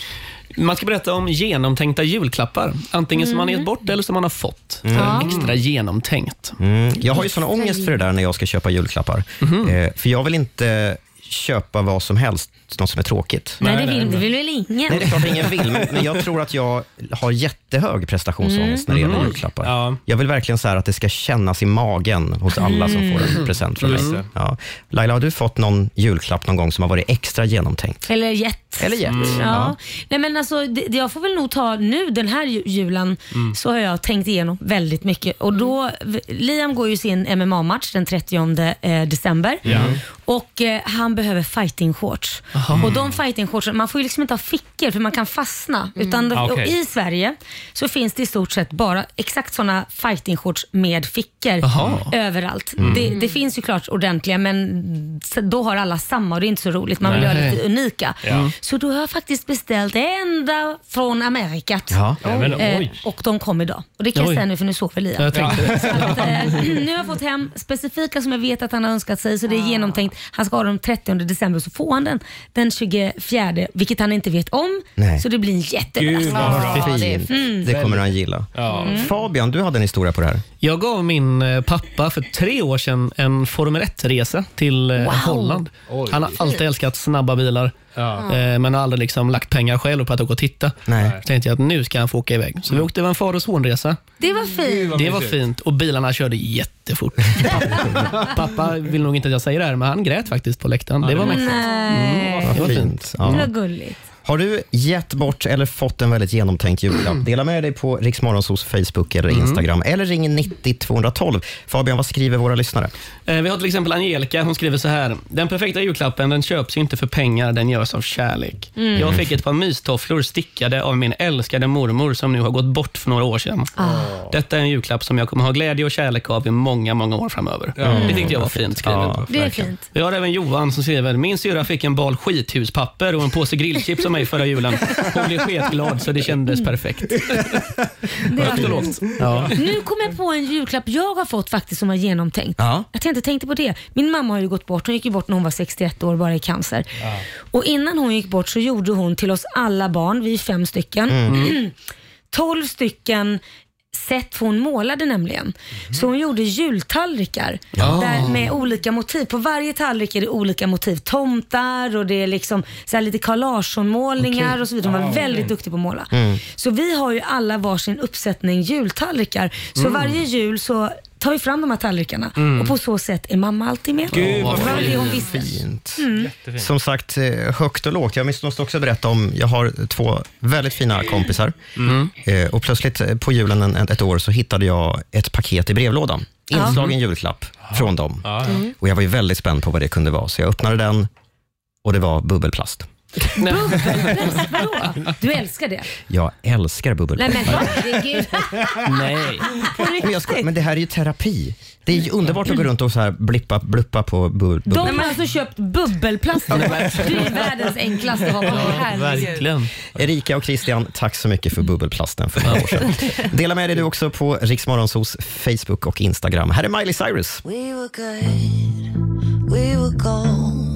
Man ska berätta om genomtänkta julklappar. Antingen som man har gett bort eller som man har fått. För Extra genomtänkt. Mm. Jag har ju sån ångest för det där när jag ska köpa julklappar. Eh, för jag vill inte köpa vad som helst, något som är tråkigt. Nej, det vill, det vill väl ingen? Nej, det är klart ingen vill, men, men jag tror att jag har jättehög prestationsångest när det gäller julklappar. Ja. Jag vill verkligen så här att det ska kännas i magen hos alla som får en present från mig. Ja. Laila, har du fått någon julklapp någon gång som har varit extra genomtänkt? Eller jet. Eller gett? Ja. Nej, men alltså, det, jag får väl nog ta nu den här ju- julen så har jag tänkt igenom väldigt mycket. Och då, Liam går ju sin MMA-match den 30 eh, december och eh, han behöver fighting-shorts. Och de fighting-shortsen, man får ju liksom inte ha fickor för man kan fastna. Utan Ah, och. I Sverige så finns det i stort sett bara exakt sådana fighting-shorts med fickor Jaha. överallt. Det, det finns ju klart ordentliga men s- då har alla samma och det är inte så roligt. Man vill Nej. göra lite unika. Ja. Så då har jag faktiskt beställt ända från Amerikat. Ja. Ja, men, Eh, oj. och de kom idag. Och det kan jag Oj. säga nu för nu sover Liam. Jag tänkte det. Så att, eh, nu har jag fått hem specifika som jag vet att han har önskat sig så det är genomtänkt. Han ska ha dem 30 december så får han den den 24 vilket han inte vet om. Nej. Så det blir en Gud jätteöverraskning. vad bra. Fint. Det kommer han gilla. Ja. Fabian, du hade en historia på det här. Jag gav min eh, pappa för tre år sedan en Formel 1-resa till eh, Holland. Oj. Han har alltid älskat snabba bilar, Ja. eh, men har aldrig liksom lagt pengar själv på att åka och titta. Nej. Så tänkte jag att nu ska han få åka iväg. Så vi åkte över en far och sonresa. Det var fint. Det var fint och bilarna körde jättefort. Pappa, pappa vill nog inte att jag säger det här, men han grät faktiskt på läktaren. Det var mäktigt. Nej, Det var fint. Fint. det Ja. var gulligt. Har du gett bort eller fått en väldigt genomtänkt julklapp? Dela med dig på Riksmorgonsos Facebook eller Instagram eller ring 90 212. Fabian, vad skriver våra lyssnare? Eh, Vi har till exempel Angelica, hon skriver så här. Den perfekta julklappen den köps ju inte för pengar, den görs av kärlek. Jag fick ett par mystofflor stickade av min älskade mormor som nu har gått bort för några år sedan. Detta är en julklapp som jag kommer ha glädje och kärlek av i många, många år framöver. Det tyckte jag var fint skrivet. Ja. Det är fint. Vi har även Johan som skriver, min syrra fick en bal skithuspapper och en påse grillchips av mig förra julen. Hon blev sketglad så det kändes perfekt. Det Högt och lågt. Ja. Nu kom jag på en julklapp jag har fått faktiskt som var genomtänkt. Ja. Jag tänkte, tänkte på det. Min mamma har ju gått bort. Hon gick ju bort när hon var 61 år bara i cancer. Och innan hon gick bort så gjorde hon till oss alla barn, vi är fem stycken, 12 stycken sätt hon målade nämligen. Så hon gjorde jultallrikar där med olika motiv. På varje tallrik är det olika motiv. Tomtar och det är liksom så här lite Carl Larsson-målningar och så vidare. Hon var väldigt duktig på att måla. Så vi har ju alla varsin uppsättning jultallrikar. Så varje jul så tar vi fram de här tallrikarna och på så sätt är mamma alltid med. Gud, vad det var det hon visste. Fint. Som sagt, eh, högt och lågt. Jag måste också berätta om, jag har två väldigt fina kompisar. Eh, Och plötsligt eh, på julen en, ett år så hittade jag ett paket i brevlådan. Inslagen julklapp från dem. Och jag var ju väldigt spänd på vad det kunde vara, så jag öppnade den och det var bubbelplast. Bubbelpress, vadå? Du älskar det? Jag älskar bubbelpress. Nej men herregud. Nej. Men, jag ska, men det här är ju terapi. Det är ju underbart att gå runt och så här blippa, bluppa på bu- bubbel. De har alltså köpt bubbelplast. Det är världens enklaste att ha på. Verkligen. Erika och Christian, tack så mycket för bubbelplasten för några år sedan. Dela med dig du också på Riksmorgonsos Facebook och Instagram. Här är Miley Cyrus. We were good, we were gold.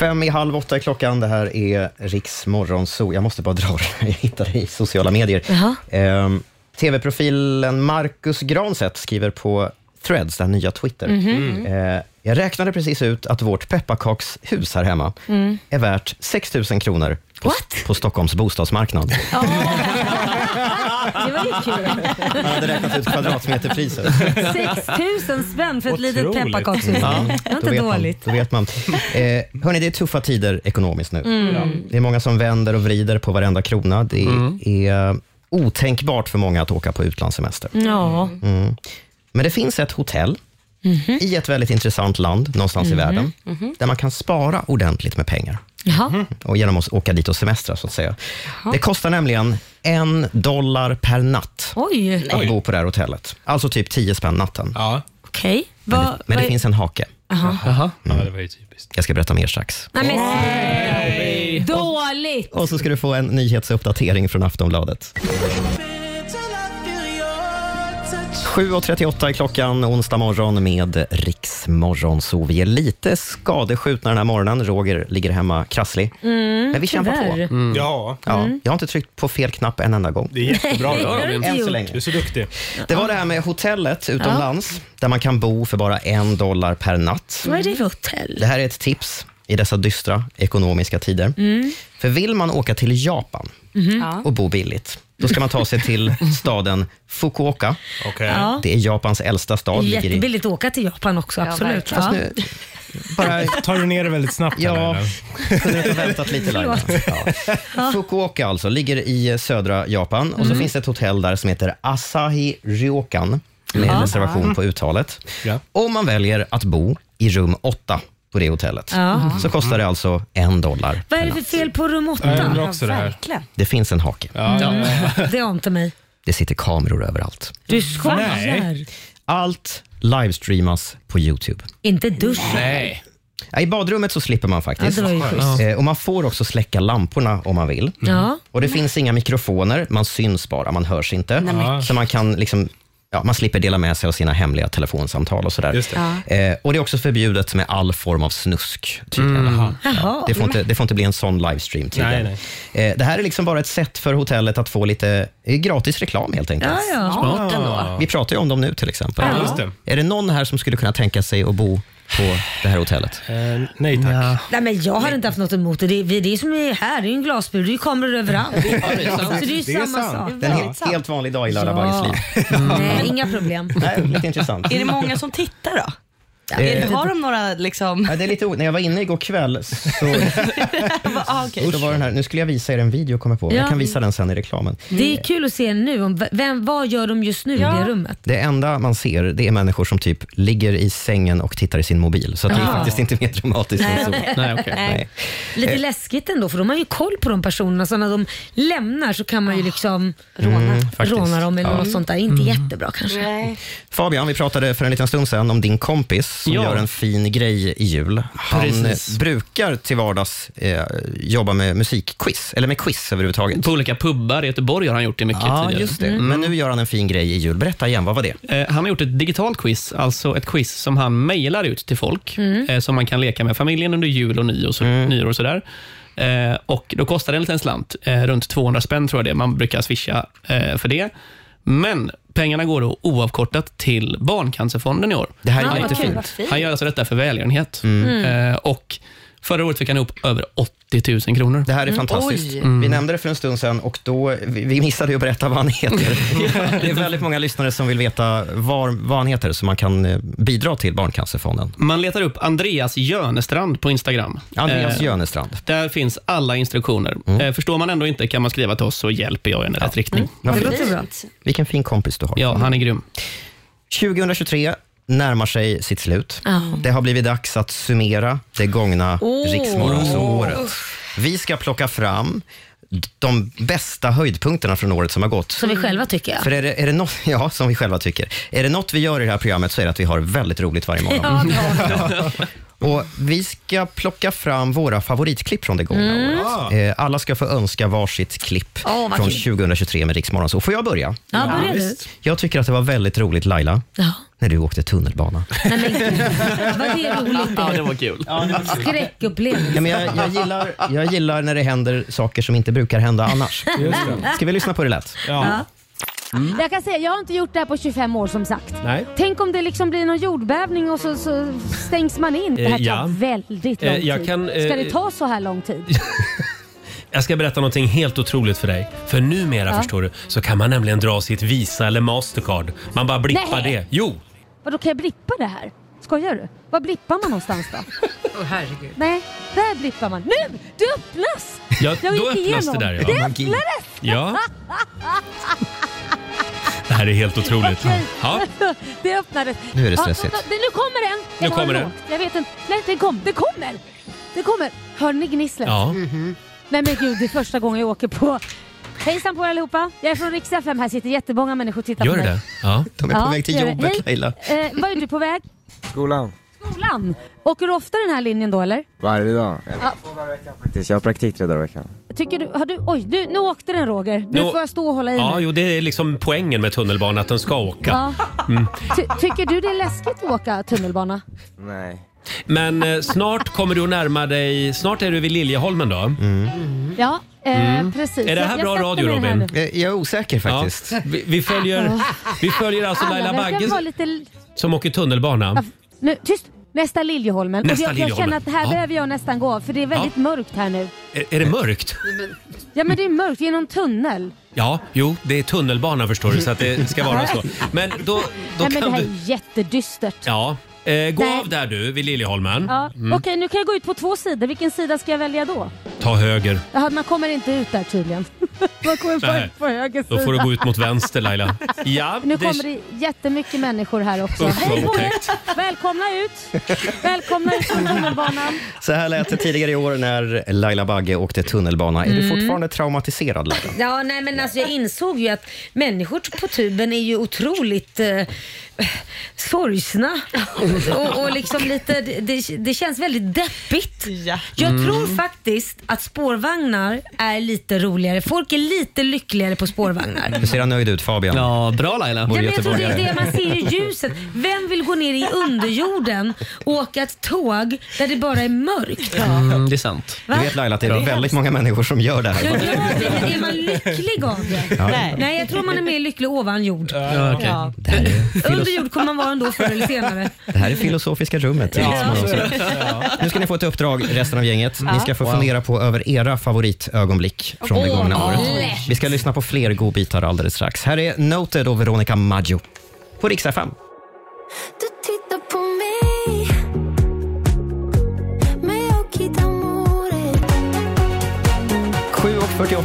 Fem i halv åtta är klockan. Det här är Riksmorgonso. Jag måste bara dra det. Jag hittade det i sociala medier. Ehm, TV-profilen Marcus Granset skriver på Threads, den nya Twitter. Mhm. Eh, jag räknade precis ut att vårt pepparkakshus här hemma är värt 6 000 kronor på, på Stockholms bostadsmarknad. Det var ju kul. Jag hade räknat ut kvadratmeterpriset. 6 000 spänn för ett litet Otroligt. pepparkakshus. Ja, Det var då inte vet dåligt. Man, då vet man. Eh, hörni, det är tuffa tider ekonomiskt nu. Mm. Det är många som vänder och vrider på varenda krona. Det är otänkbart för många att åka på utlandssemester. Ja. Mm. Men det finns ett hotell Mhm. i ett väldigt intressant land någonstans i världen, där man kan spara ordentligt med pengar Jaha. och genom att åka dit och semestra. så att säga. Det kostar nämligen en dollar per natt Oj. att bo på det här hotellet. Alltså typ 10 spänn natten. Ja, Okej. Men, Vad- det, men det finns en hake. Jaha. ja det var ju typiskt. Jag ska berätta mer strax. Nej, men. Dåligt. Och så ska du få en nyhetsuppdatering från Aftonbladet. 7.38 är klockan onsdag morgon med Riksmorgon. Så vi är lite skadeskjutna den här morgonen. Roger ligger hemma krasslig. Men vi kämpar på. Tyvärr. Ja, Ja, Jag har inte tryckt på fel knapp en enda gång. det är jättebra. Det har du inte Än så gjort. länge. Du är så duktig. Det var det här med hotellet utomlands, där man kan bo för bara en dollar per natt. Vad är det för hotell? Det här är ett tips i dessa dystra ekonomiska tider. För vill man åka till Japan och bo billigt, då ska man ta sig till staden Fukuoka. Okej. Ja. Det är Japans äldsta stad. ligger i- Jättebilligt att åka till Japan också, absolut. Ja, Nu, bara, Tar du ner det väldigt snabbt? här, ja, eller? kunde inte ha väntat lite Laila? Ja. Fukuoka alltså, ligger i södra Japan och så finns det ett hotell där som heter Asahi Ryokan med reservation på uttalet. Ja. Om man väljer att bo i rum 8 på det hotellet Ja. så kostar det alltså en dollar. Vad är det för fel på rum Jag undrar 8? också det här. Verkligen. Det finns en hake. Det har inte mig. Det sitter kameror överallt. Du skojar. Nej. Allt livestreamas på Youtube. Inte duschen. Nej. Ja, I badrummet så slipper man Ja, faktiskt. det var ju schysst. Eh, Och man får också släcka lamporna om man vill. Ja. Och Det finns inga mikrofoner, man syns bara, man hörs inte. men- Så man kan liksom, ja, man slipper dela med sig av sina hemliga telefonsamtal och sådär. Just det. Eh, och Det är också förbjudet med all form av snusk. Tydligen. Jaha. Det, får inte, det får inte bli en sån livestream tydligen. Nej, Eh, det här är liksom bara ett sätt för hotellet att få lite eh, gratis reklam helt enkelt. Ja, ja. Vi pratar ju om dem nu till exempel. Ja, just det. Är det någon här som skulle kunna tänka sig att bo på det här hotellet? Eh, nej tack. Ja. Nej, men jag har inte haft något emot det. Det är, vi- det är som är här, det är ju en glasbur, det är kameror överallt. Så det är Det är samma sant. sak. Det är en helt, helt vanlig dag i Laila Bagges liv. Nej, inga problem. Nej, lite intressant. Är det många som tittar då? Eh, har de några liksom... Ja, det är lite o- När jag var inne igår kväll så, ah, okej. så var den här, nu skulle jag visa er en video kommer jag på. Jag Ja. kan visa den sen i reklamen. Det är kul att se nu. Om, vem, vad gör de just nu i det rummet? Det enda man ser det är människor som typ ligger i sängen och tittar i sin mobil. Så att det är Ja. faktiskt inte mer dramatiskt än så. Nej, okej. Nej. Lite läskigt ändå för de har ju koll på de personerna så när de lämnar så kan man ju liksom råna, faktiskt. råna dem eller Ja. något sånt där. Inte jättebra kanske. Nej. Fabian, vi pratade för en liten stund sedan om din kompis som Ja. gör en fin grej i jul. Han Precis. brukar till vardags eh, jobba med musikquiz, eller med quiz överhuvudtaget. På olika pubbar i Göteborg har han gjort det mycket Ja, tidigare. just det. Men nu gör han en fin grej i jul. Berätta igen, vad var det? Eh, Han har gjort ett digitalt quiz, alltså ett quiz som han mejlar ut till folk, eh, som man kan leka med familjen under jul och nyår och, så, nyår och sådär. Eh, och då kostar det en liten slant, eh, runt 200 spänn tror jag det. Man brukar swisha eh, för det. Men pengarna går då oavkortat till Barncancerfonden i år. Det här är jättefint. Han gör alltså detta för välgörenhet. Eh, och förra året fick han upp över 80 000 kronor. Det här är fantastiskt. Oj. Vi nämnde det för en stund sedan och då, vi, vi missade ju att berätta vad han heter. det är väldigt många lyssnare som vill veta var, vad han heter så man kan eh, bidra till Barncancerfonden. Man letar upp Andreas Jönestrand på Instagram. Andreas Eh, Jönestrand. Där finns alla instruktioner. Eh, förstår man ändå inte kan man skriva till oss så hjälper jag en i rätt riktning. Vad Det låter bra. Vilken fin kompis du har. Ja, han är grym. 2023, närmar sig sitt slut. Ja. Det har blivit dags att summera det gångna Åh. Riksmorgonsåret. Vi ska plocka fram de bästa höjdpunkterna från året som har gått. Som vi själva tycker ja. För är det, är det något, ja, som vi själva tycker. Är det något vi gör i det här programmet så är det att vi har väldigt roligt varje morgon. Ja. Och Vi ska plocka fram våra favoritklipp från det gångna Mm. året. Eh, Alla ska få önska varsitt klipp Åh, vad från kul. 2023 med Riksmorgon. Så får jag börja? Ja, börja du. Jag tycker att det var väldigt roligt, Laila, Ja. när du åkte tunnelbana. Nej, men gud. Var det roligt Ja, det det? var kul. Skräckupplevelse. Ja, men jag, jag, gillar, jag gillar när det händer saker som inte brukar hända annars. Ska vi lyssna på det lätt? Ja. Jag kan säga, jag har inte gjort det här på 25 år som sagt. Nej. Tänk om det liksom blir någon jordbävning och så, så stängs man in. Det här Eh, tar ja. väldigt lång Eh, jag tid. kan, eh, Ska det ta så här lång tid? Jag ska berätta någonting helt otroligt för dig. För numera Ja. förstår du, så kan man nämligen dra sitt Visa eller Mastercard. Man bara blippar Nej. det. Jo! Vadå, kan jag blippa det här? Skojar du? Var blippar man någonstans då? Åh herregud. Nej, där blippar man. Nu! Det öppnas! Ja, Jag då öppnas det där ja. Det Magi. öppnades! Ja. Det här är helt otroligt. Okej. Ja. Det öppnades. Nu är det Ja, stressigt. det- nu kommer den! Nu Eller har kommer den den. Jag vet inte. Nej, den kom. Det kommer! Det kommer. Hör ni gnisslet? ja. Nej men gud, det är första gången jag åker på... Hejsan på er allihopa. Jag är från Rix FM. Här sitter jättemånga människor och tittar Gör på det mig. det? Ja. De är på Ja, väg till gör det. jobbet, Hej. Laila. Eh, var är du på väg? Skolan. Skolan. Åker du ofta den här linjen då eller? Varje dag. Ja. Faktiskt. Jag har praktik tre dagar i veckan. Tycker du, har du, oj, du, nu åkte den Roger. Nu Nu- får jag stå och hålla i Ja, mig. jo, det är liksom poängen med tunnelbanan, att den ska åka. Ja. Mm. Ty, tycker du det är läskigt att åka tunnelbana? Nej. Men eh, snart kommer du att närma dig, snart är du vid Liljeholmen då. Ja, eh, Mm. precis. Är det här Jag- jag bra sätter radio, mig här Robin? nu. Jag är osäker faktiskt. Vi, vi, följer, vi följer alltså Alla Laila verkar Bagge vara lite... som åker tunnelbana. Ja, Nu, tyst! Nästa Liljeholmen. Nästa jag, jag känner att här Ja. behöver jag nästan gå av för det är väldigt mörkt här nu. Är, är det mörkt? Ja men det är mörkt genom tunnel. Ja, jo, det är tunnelbana förstår du, så att det ska vara så. Men då, då Nej men det här du... är jättedystert. Ja, eh, gå Nej. av där du, vid Liljeholmen. Ja. Mm. Okej, nu kan jag gå ut på två sidor. Vilken sida ska jag välja då? Ta höger. Jaha, man kommer inte ut där tydligen. man kommer bara Nej. ut på höger Då sida. får du gå ut mot vänster Laila. Ja, Nu det- kommer det jättemycket människor här också. Usch, vad Hej på otäckt. Välkomna ut! Välkomna ut från tunnelbanan. Så här lät det tidigare i år när Laila Bagge åkte tunnelbana. Är du Mm. fortfarande traumatiserad Laila? Ja, nej men alltså jag insåg ju att människor på tuben är ju otroligt eh, sorgsna och, och liksom lite, det, det känns väldigt deppigt. Jag Mm. tror faktiskt att spårvagnar är lite roligare. Folk är lite lyckligare på spårvagnar. Du ser nöjd ut Fabian. Ja, bra Laila. Ja, men jag tror det är det man ser i ljuset. Vem vill gå ner i underjorden och åka ett tåg där det bara är mörkt? Mm, det är sant. Du vet Laila att det är väldigt många människor som gör det Ja, här. ja, men är man lycklig av det? Ja. Nej. Nej, jag tror man är mer lycklig ovan jord. Ja, okej. Ja. Det Under jord kommer man vara ändå förr eller senare. Det det här är filosofiska rummet. I liksom, ja. Nu ska ni få ett uppdrag, resten av gänget. Ni ska få fundera på över era favoritögonblick från det gångna året. Vi ska lyssna på fler godbitar alldeles strax. Här är Noted och Veronica Maggio på Rix FM. Du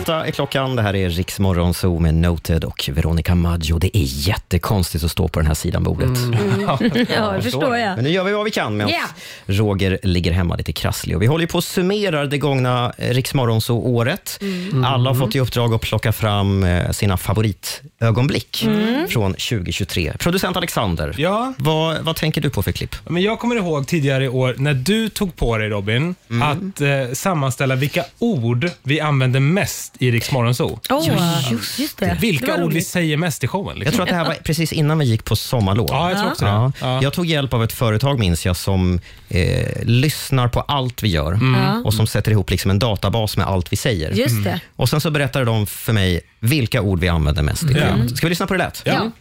Åtta är klockan. Det här är Riksmorgon Zoo med Noted och Veronica Maggio. Det är jättekonstigt att stå på den här sidan bordet. Mm. ja, det förstår jag. Men nu gör vi vad vi kan med yeah. Roger ligger hemma lite krasslig. Och vi håller på att summera det gångna eh, Riksmorgon Zoo-året. Mm. Alla har mm. fått i uppdrag att plocka fram eh, sina favoritögonblick mm. från 2023. Producent Alexander, ja. vad, vad tänker du på för klipp? Men jag kommer ihåg tidigare i år när du tog på dig, Robin, mm. att eh, sammanställa vilka ord vi använder mest i Rix Morgonzoo. Oh, just, just det. Vilka ord vi säger mest i showen. Liksom. Jag tror att det här var precis innan vi gick på sommarlov. Ja, jag tror också det. Ja. Ja. Jag tog hjälp av ett företag, minns jag, som eh, lyssnar på allt vi gör Mm. och som sätter ihop liksom en databas med allt vi säger. Just det. Och Sen så berättade de för mig vilka ord vi använder mest i Mm. programmet. Ska vi lyssna på det lätt? Ja.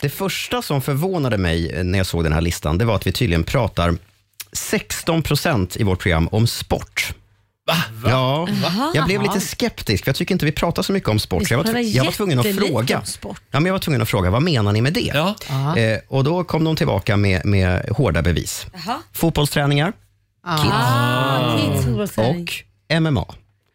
Det första som förvånade mig eh, när jag såg den här listan, det var att vi tydligen pratar 16 procent i vårt program om sport. Va? Ja, Jaha. jag blev lite skeptisk, för jag tycker inte vi pratar så mycket om sport. Så jag, var, jag var tvungen att fråga. sport. Ja, men jag var tvungen att fråga, vad menar ni med det? Ja. Eh, och då kom de tillbaka med, med hårda bevis. Jaha. Fotbollsträningar Ah, kids fotbollsträning. och MMA.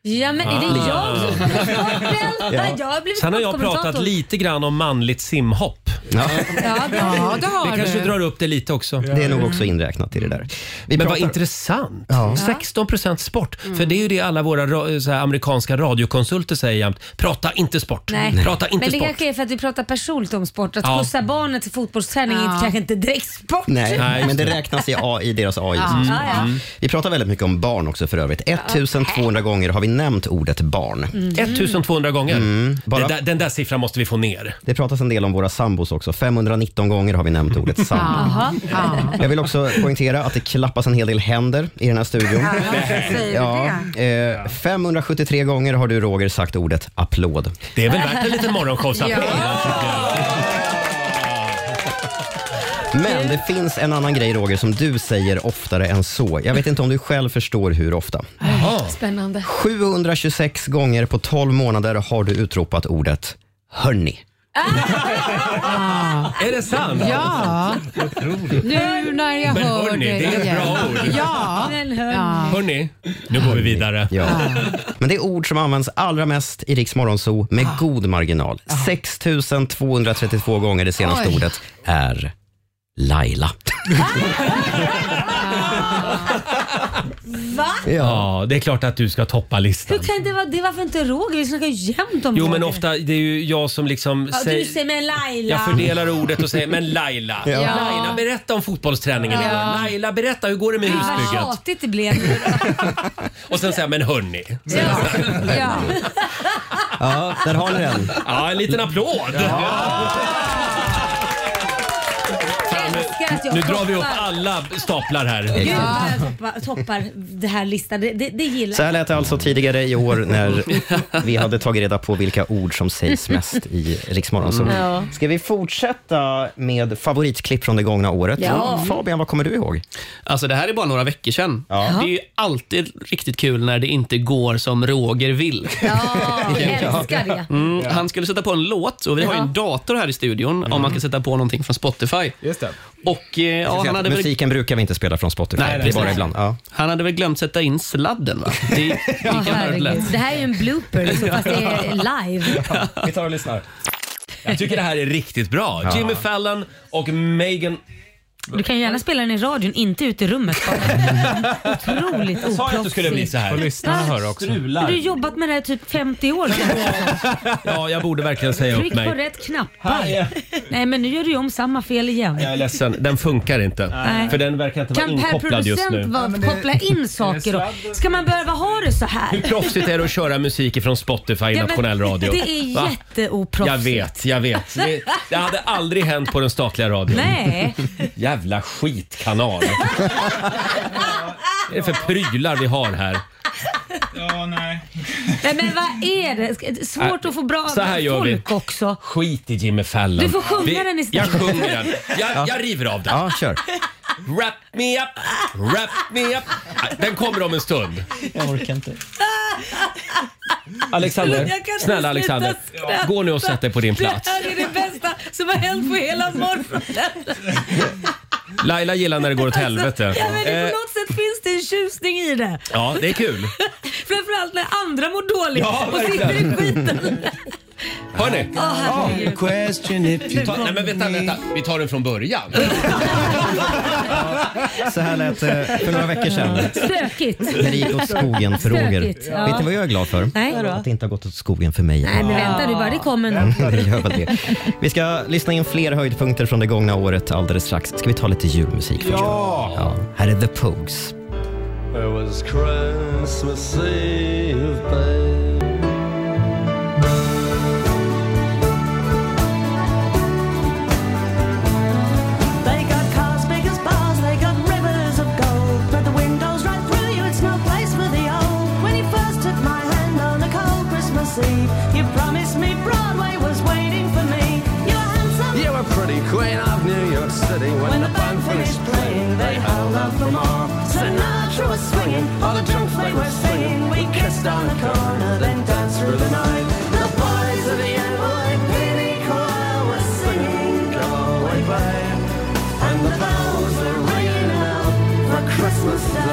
Ja, men är det jag som är sporten? Ja. Jag har blivit Sen har jag sportkommentator. pratat lite grann om manligt simhopp. Ja. Ja, det har det har Det kanske du. drar upp det lite också. Det är nog också inräknat i det där. Vi Men vad pratar- intressant. Ja. 16 procent sport. För det är ju det alla våra ra- så här, amerikanska radiokonsulter säger jämt. Prata inte sport. Nej. Prata inte Men det sport. kanske är för att vi pratar personligt om sport. Att Ja. skjutsa barnet till fotbollsträning är Ja. kanske inte direkt sport. Nej, Nej, just men det det. räknas i, A, i deras AI. Ja, ja, ja. Vi pratar väldigt mycket om barn också för övrigt. 1200 gånger har vi nämnt ordet barn. Mm. 1200 gånger. bara- Den, där, den där siffran måste vi få ner. Det pratas en del om våra sambos också. 519 gånger har vi nämnt ordet sambo. Jaha. Ja. Jag vill också poängtera att det klappas en hel del händer i den här studion. Säger Ja, eh, 573 gånger har du Roger sagt ordet applåd. Det är väl värt en liten morgonshowsapplåd? Men det finns en annan grej Roger som du säger oftare än så. Jag vet inte om du själv förstår hur ofta. Spännande. 726 gånger på 12 månader har du utropat ordet hörni. Är det sant? Ja, nu när jag Men hör hörni, det det är ett igen. bra ord. Ja. Hörni, nu går vi vidare. Ja. Men det är ord som används allra mest i Riks Morgonzoo med god marginal. 6232 gånger det senaste Oj. ordet är Laila. Va? Ja, det är klart att du ska toppa listan. Hur kan det vara det? Varför inte Roger? Vi snackar ju jämt om Jo, men Roger. ofta, det är ju jag som liksom Ja, säger... du säger men Laila. Jag fördelar ordet och säger “men Laila, Ja. Laila berätta om fotbollsträningen Ja. igår. Laila berätta hur går det med Vad husbygget?” tjatigt det blev nu då. Och sen säger jag “men hörni”. Ja. ja. Ja, där har ni den. Ja, en liten applåd! Älskar att jag Nu drar vi upp toppar. alla staplar här. Gud vad jag toppar, toppar det här listan. Det, det, det gillar Så här lät det alltså tidigare i år när vi hade tagit reda på vilka ord som sägs mest i Rix Morgonzoo. Ja. Ska vi fortsätta med favoritklipp från det gångna året? Ja. Fabian, vad kommer du ihåg? Alltså det här är bara några veckor sedan. Ja. Det är ju alltid riktigt kul när det inte går som Roger vill. Ja, jag älskar det. Mm, Han skulle sätta på en låt och vi har ju en dator här i studion om man ska sätta på någonting från Spotify. Just det. Och eh, ja, han, hade väl, Musiken brukar vi inte spela från Spotify, Nej, det är bara ibland. Ja. han hade väl glömt sätta in sladden va? Det, det gick Åh, herregud. Det här är ju en blooper liksom, fast det är live. Vi tar och lyssnar. Jag tycker det här är riktigt bra. Ja. Jimmy Fallon och Megan... Du kan gärna spela den i radion, inte ute i rummet bara. Otroligt Jag sa ju att det skulle bli så här. Får lyssnarna höra också. Du har ju jobbat med det här typ 50 år. Ja, jag borde verkligen säga upp Tryck på mig. rätt knappar. Nej men nu gör du ju om samma fel igen. Jag är ledsen, den funkar inte. Nej. För den verkar inte vara Kan per inkopplad just nu. producent vara- koppla in saker då? Ska man behöva ha det så här? Hur proffsigt är det att köra musik från Spotify i Ja, men nationell radio? Det är Va? jätteoproffsigt. Jag vet, jag vet. Det, det hade aldrig hänt på den statliga radion. Nej. Jävla skitkanal. Vad är det för prylar vi har här? Ja, nej. Nej men vad är det? Svårt att få bra så här gör vi. folk också. Skit i Jimmy Fallon. Du får sjunga den istället. Jag sjunger den. Jag, jag river av den. Ja, kör. Wrap me up, wrap me up. Den kommer om en stund. Jag orkar inte. Alexander, Jag kan inte snälla sluta Alexander. skratta. Gå nu och sätt dig på din plats. Det här är det bästa som har hänt på hela morgonen. Laila gillar när det går åt helvete. Ja, men det, Eh, på något sätt finns det en tjusning i det. Ja, det är kul. Framförallt när andra mår dåligt Ja, och sitter i skiten. Hörni. Herregud. Question if you Ta, nej men vänta, vänta. Vi tar den från början. Så här lät det för några veckor sedan. Stökigt. När det gick åt skogen för Roger. Stökigt, ja. Vet ni vad jag är glad för? Nej. Att det inte har gått åt skogen för mig. Nej men vänta du bara, det kommer nog. Det gör väl det. Vi ska lyssna in fler höjdpunkter från det gångna året alldeles strax. Ska vi ta lite julmusik först? Ja. ja. Här är The Pogues. It was Christmas Eve, babe. Pretty queen of New York City. When, When the band finished playing, they held out for more. Sinatra was swinging, all the drunks they were singing. We kissed on the corner, then danced through the night. The boys of the NYPD choir were singing, Go away, babe. And the bells were ringing out for Christmas Day.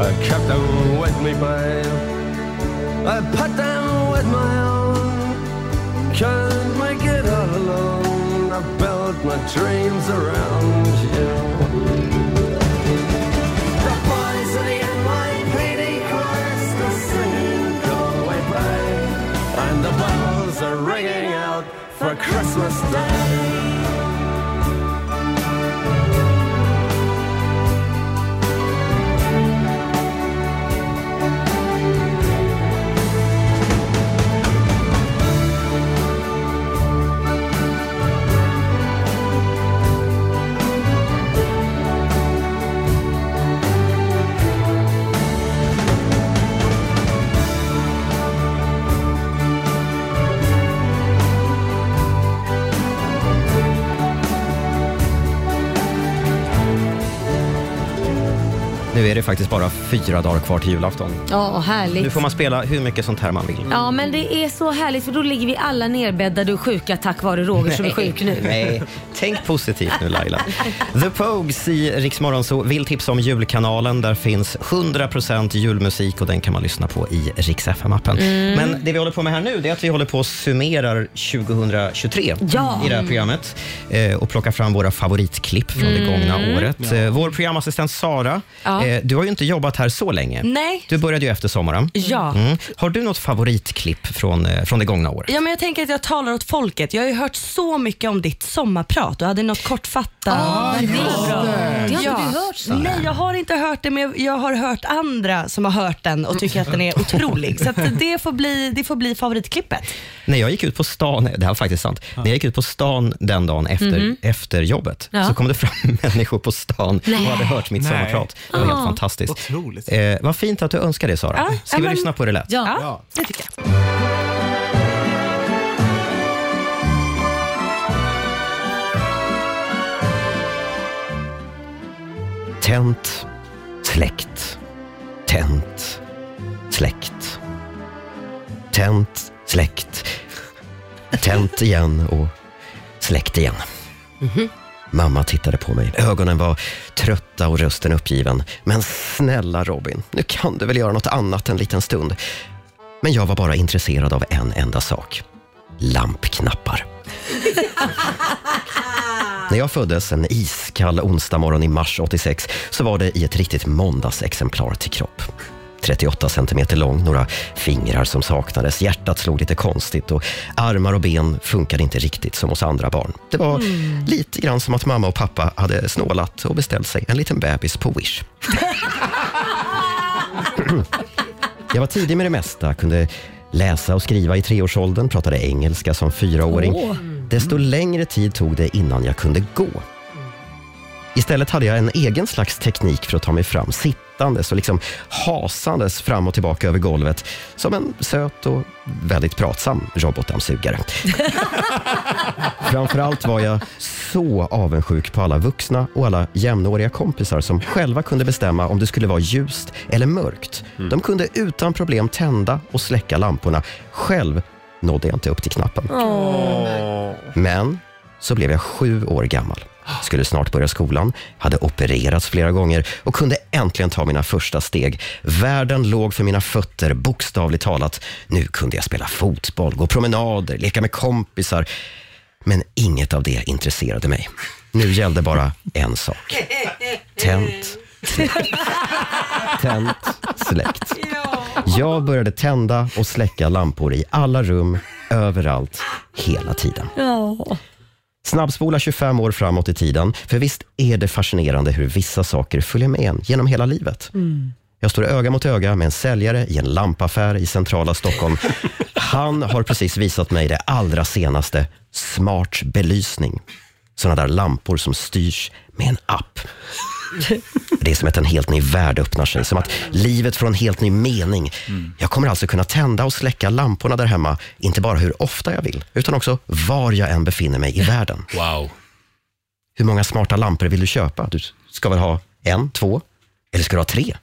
I kept them with me, babe. I put them with my own. Can't make it all alone. I built my dreams around you. The boys of the NYPD. And the bells are ringing out for Christmas Day. Nu är det faktiskt bara fyra dagar kvar till julafton. Ja, härligt. Nu får man spela hur mycket sånt här man vill. Ja, men det är så härligt för då ligger vi alla nerbäddade och sjuka tack vare Roger som är sjuk nu. Nej, tänk positivt nu Laila. The Pogues i Rix Morgon så vill tipsa om julkanalen. Där finns 100% julmusik och den kan man lyssna på i Rix FM-appen. Mm. Men det vi håller på med här nu det är att vi håller på och summerar 2023 Ja. i det här programmet eh, och plockar fram våra favoritklipp från det gångna Mm. året. Eh, Vår programassistent Sara, Ja. Eh, du har ju inte jobbat här så länge. Nej. Du började ju efter sommaren. Ja. Mm. Har du något favoritklipp från, eh, från det gångna året? Ja, men jag tänker att jag talar åt folket. Jag har ju hört så mycket om ditt sommarprat. Du hade något kortfattat. Ah, det är bra. Det har inte du hört, Sara. Nej, jag har inte hört det, men jag- har hört andra som har hört den och tycker att den är otrolig. Så att det, får bli, det får bli favoritklippet. När jag gick ut på stan, det här var faktiskt sant, när jag gick ut på stan den dagen efter, Mhm. efter jobbet Ja. så kom det fram människor på stan Nej. och hade hört mitt Nej. sommarprat. Det var helt Fantastiskt. Eh, vad fint att du önskar det Sara. Ja, Ska ja, vi men- lyssna på hur det lät? Ja, det tycker jag. Tänt, släckt, tänt, släckt. Tänt, släckt, tänt igen och släckt igen. Mamma tittade på mig. Ögonen var trötta och rösten uppgiven. Men snälla Robin, nu kan du väl göra något annat en liten stund. Men jag var bara intresserad av en enda sak. Lampknappar. När jag föddes en iskall onsdag morgon i mars 86 så var det i ett riktigt måndagsexemplar till kropp. 38 centimeter lång, några fingrar som saknades, hjärtat slog lite konstigt och armar och ben funkade inte riktigt som hos andra barn. Det var Mm. lite grann som att mamma och pappa hade snålat och beställt sig en liten bebis på Wish. Jag var tidig med det mesta, kunde läsa och skriva i treårsåldern, pratade engelska som fyraåring. Åh. Desto längre tid tog det innan jag kunde gå. Istället hade jag en egen slags teknik för att ta mig fram, sittandes och liksom hasandes fram och tillbaka över golvet som en söt och väldigt pratsam robotdammsugare. Framförallt var jag så avundsjuk på alla vuxna och alla jämnåriga kompisar som själva kunde bestämma om det skulle vara ljust eller mörkt. De kunde utan problem tända och släcka lamporna. Själv nådde jag inte upp till knappen. Men så blev jag sju år gammal. Skulle snart börja skolan, hade opererats flera gånger och kunde äntligen ta mina första steg. Världen låg för mina fötter, bokstavligt talat. Nu kunde jag spela fotboll, gå promenader, leka med kompisar. Men inget av det intresserade mig. Nu gällde bara en sak. Tänt, släckt. Tänt, släckt. Jag började tända och släcka lampor i alla rum, överallt, hela tiden. Snabbspola 25 år framåt i tiden, för visst är det fascinerande hur vissa saker följer med en genom hela livet. Mm. Jag står öga mot öga med en säljare i en lampaffär i centrala Stockholm. Han har precis visat mig det allra senaste, smart belysning. Sådana där lampor som styrs med en app. Det är som att en helt ny värld öppnar sig, som att livet får en helt ny mening. Jag kommer alltså kunna tända och släcka lamporna där hemma, inte bara hur ofta jag vill, utan också var jag än befinner mig i världen. Wow. Hur många smarta lampor vill du köpa? Du ska väl ha en, två, eller ska du ha tre?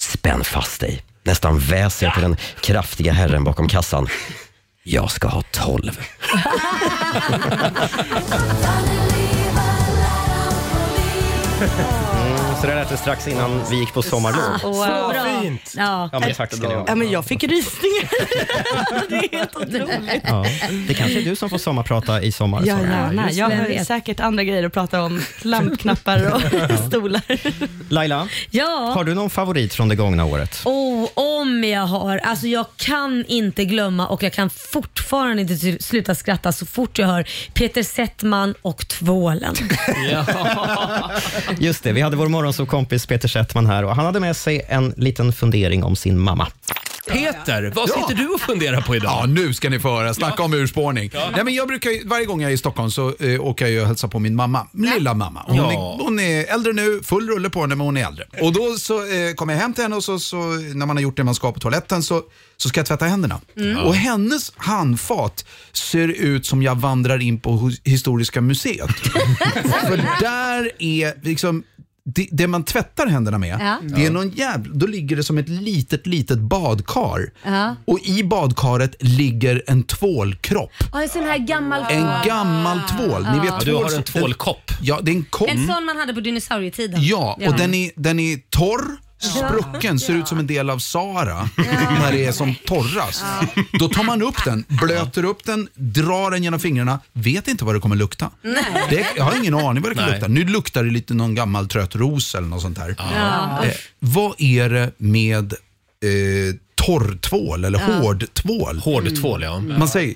Spänn fast dig. Nästan väser jag till den kraftiga herren bakom kassan. Jag ska ha tolv. Mm, så det lät det strax innan vi gick på sommarlov. Så bra. fint. Ja. Ja, men tack ska ni ha. Ja, men jag fick rysningar. det är helt otroligt. Ja, det kanske är du som får sommarprata i sommar. Ja, Sara. gärna. Jag har vet? säkert andra grejer att prata om. Lampknappar och stolar. Laila, Ja. har du någon favorit från det gångna året? Oh, om jag har. Alltså jag kan inte glömma och jag kan fortfarande inte sluta skratta så fort jag hör Peter Settman och tvålen. Just det, vi hade vår morgonsåkompis Peter Settman här och han hade med sig en liten fundering om sin mamma. Peter, vad Ja. sitter du och funderar på idag? Ja, nu ska ni få höra. Snacka om urspårning. Nej, men jag brukar, ju- varje gång jag är i Stockholm så eh, åker jag ju och hälsar på min mamma. Min lilla mamma. Hon, Ja. är, hon är äldre nu, full rulle på henne, men hon är äldre. Och då så eh, kommer jag hem till henne och så, så, när man har gjort det man ska på toaletten så, så ska jag tvätta händerna. Mm. Och hennes handfat ser ut som jag vandrar in på Hus- Historiska museet. För där är liksom det, det man tvättar händerna med, Ja. det är någon jävla, då ligger det som ett litet, litet badkar. Ja. Och i badkaret ligger en tvålkropp. Ja, en sån här gammal En gammal tvål. Ni vet, Ja. du har tvål- en tvålkopp. Ja, det är en kopp. En sån man hade på dinosaurietiden. Ja, och den är, den är torr, sprucken, ser ut som en del av Sahara när det är som torrast. Då tar man upp den, blöter upp den, drar den genom fingrarna, vet inte vad det kommer lukta. Det, jag har ingen aning vad det kan Nej. lukta. Nu luktar det lite någon gammal trött ros eller något sånt där. Ja. Eh, vad är det med eh, torrtvål eller Ja. hårdtvål? Hårdtvål, ja. Man säger,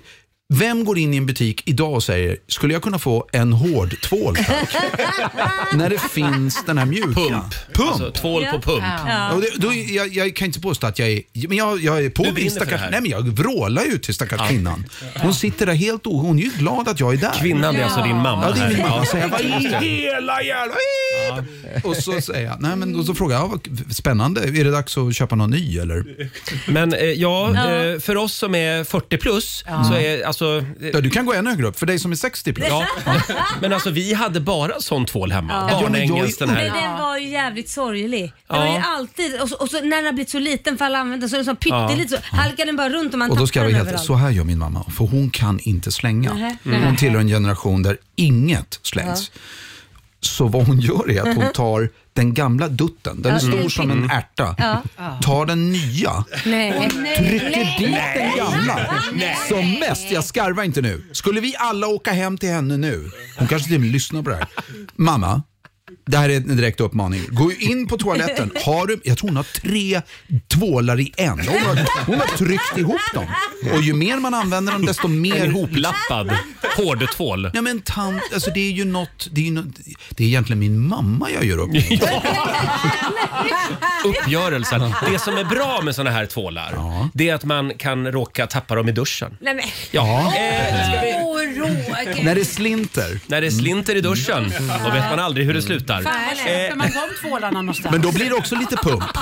vem går in i en butik idag och säger, skulle jag kunna få en hårdtvål tack? När det finns den här mjuka. Pump. Pump. Alltså, tvål på pump. Ja. Och det, då, jag, jag kan inte påstå att jag är... Men jag, jag är på Du min brinner för det stackars... här. Nej, men jag vrålar ju till stackars kvinnan. Hon sitter där helt o... Hon är ju glad att jag är där. Kvinnan är alltså din mamma Ja, det är min här. mamma. Så jag, vad i hela jävla... Och så säger jag, nej men och så frågar jag, ja, vad spännande, är det dags att köpa någon ny eller? Men eh, ja, Ja. eh, för oss som är 40 plus så är alltså... Ja, du kan gå ännu högre upp, för dig som är 60 plus. Ja, men alltså vi hade bara sån tvål hemma. Ja. Barnängens den Men här. den var ju jävligt sorglig. Den Ja. var ju alltid, och så, och så när den har blivit så liten för alla använder den så är den så pyttelite så halkar den bara runt och man Och då ska jag tappar vara den helt, överallt. så här gör min mamma, för hon kan inte slänga. Nähä. Hon tillhör en generation där inget slängs. Så vad hon gör är att hon tar den gamla dutten, den är stor som en ärta, Ja. tar den nya, Nej. trycker dit den gamla. Som mest, jag skarvar inte nu. Skulle vi alla åka hem till henne nu, hon kanske till och med lyssnar på det här. Mamma, det här är en direkt uppmaning. Gå in på toaletten. Har du, jag tror hon har tre tvålar i en. Hon har, hon har tryckt ihop dem. Och ju mer man använder dem desto mer... En ihoplappad hårdtvål. Ja men tant, alltså det är ju något, det är, ju något, det är egentligen min mamma jag gör upp med. Uppgörelsen. Det som är bra med såna här tvålar, det är att man kan råka tappa dem i duschen. Nej, men. Ja. Åh, Roger. När det slinter. När det slinter i duschen, då vet man aldrig hur det slutar. Fan vad släpper man de tvålarna någonstans? Men då blir det också lite pump.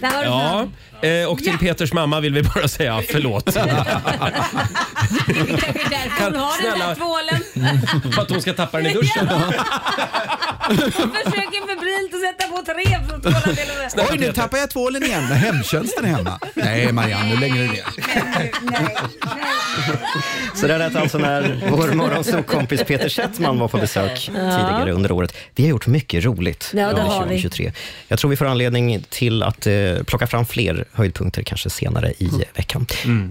Där Ja, eh, och till Peters mamma vill vi bara säga förlåt. Det kanske är därför hon har den där tvålen. För att hon ska tappa den i duschen. Hon försöker att sätta på tre tvåla till och med. Oj, nu tappar jag tvålen igen när hemtjänsten är hemma. Nej Marianne, nu längre ner. Så där lät alltså när vår morgonsåkompis Peter Settman var på besök tidigare under året. Vi har gjort mycket roligt Ja, det under har vi. 2023. Jag tror vi får anledning till att eh, plocka fram fler höjdpunkter kanske senare i veckan.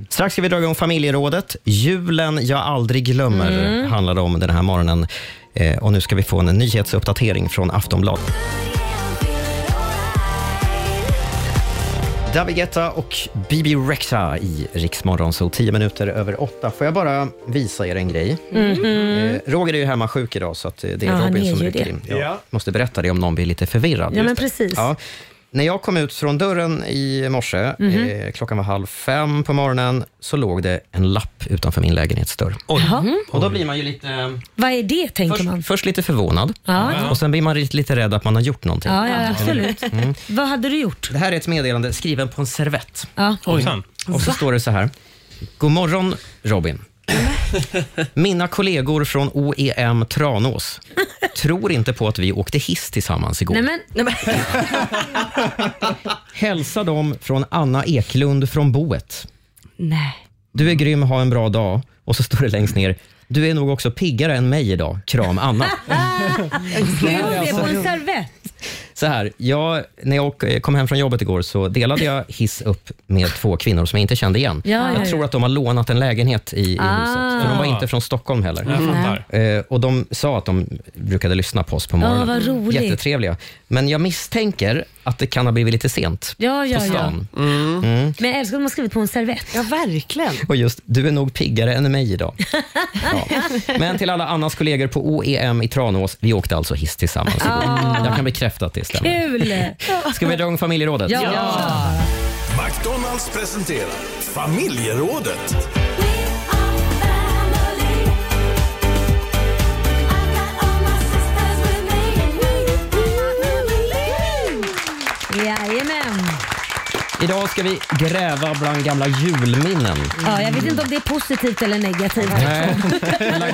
Strax ska vi dra igång familjerådet. Julen jag aldrig glömmer Mm. handlar det om den här morgonen. Eh, och nu ska vi få en nyhetsuppdatering från Aftonbladet. David Guetta och Bibi Rexa i Riksmorgon, så 10 minuter över åtta. Får jag bara visa er en grej? Mhm. Eh, Roger är ju hemma sjuk idag, så att det är Ja, Robin är som rycker in. Jag Ja. måste berätta det om någon blir lite förvirrad. Ja, men precis. Ja. När jag kom ut från dörren i morse, Mhm. eh, klockan var halv fem på morgonen, så låg det en lapp utanför min lägenhetsdörr. Jaha. Och då blir man ju lite... Vad är det, tänker man? Först lite förvånad Ja. och sen blir man lite, lite rädd att man har gjort någonting. Ja, ja, absolut. Mm. Vad hade du gjort? Det här är ett meddelande skriven på en servett. Ja. Mm. Och så står det så här. God morgon Robin. Mina kollegor från OEM Tranås tror inte på att vi åkte hiss tillsammans igår. Nej, men, nej, men. Hälsa dem från Anna Eklund från Boet. Nej. Du är grym, ha en bra dag. Och så står det längst ner. Du är nog också piggare än mig idag. Kram Anna. Skrev det på en servett? Så här, jag, när jag kom hem från jobbet igår så delade jag hiss upp med två kvinnor som jag inte kände igen. Ja, ja, jag ja. tror att de har lånat en lägenhet i, i Ah. huset. För de var inte från Stockholm heller. Fattar. Eh, och De sa att de brukade lyssna på oss på morgonen. vad roligt. Jättetrevliga. Men jag misstänker att det kan ha blivit lite sent Ja, ja, på ja. stan. Mm. Men jag älskar att de har skrivit på en servett. Ja, verkligen. Och just, du är nog piggare än mig idag. Ja. Men till alla Annas kollegor på OEM i Tranås, vi åkte alltså hiss tillsammans igår. Ah. Jag kan bekräfta att det stämmer. Kul! Ska vi dra igång familjerådet? McDonalds presenterar Familjerådet. Jajamän. Idag ska vi gräva bland gamla julminnen. Ja, jag vet inte om det är positivt eller negativt. Nej,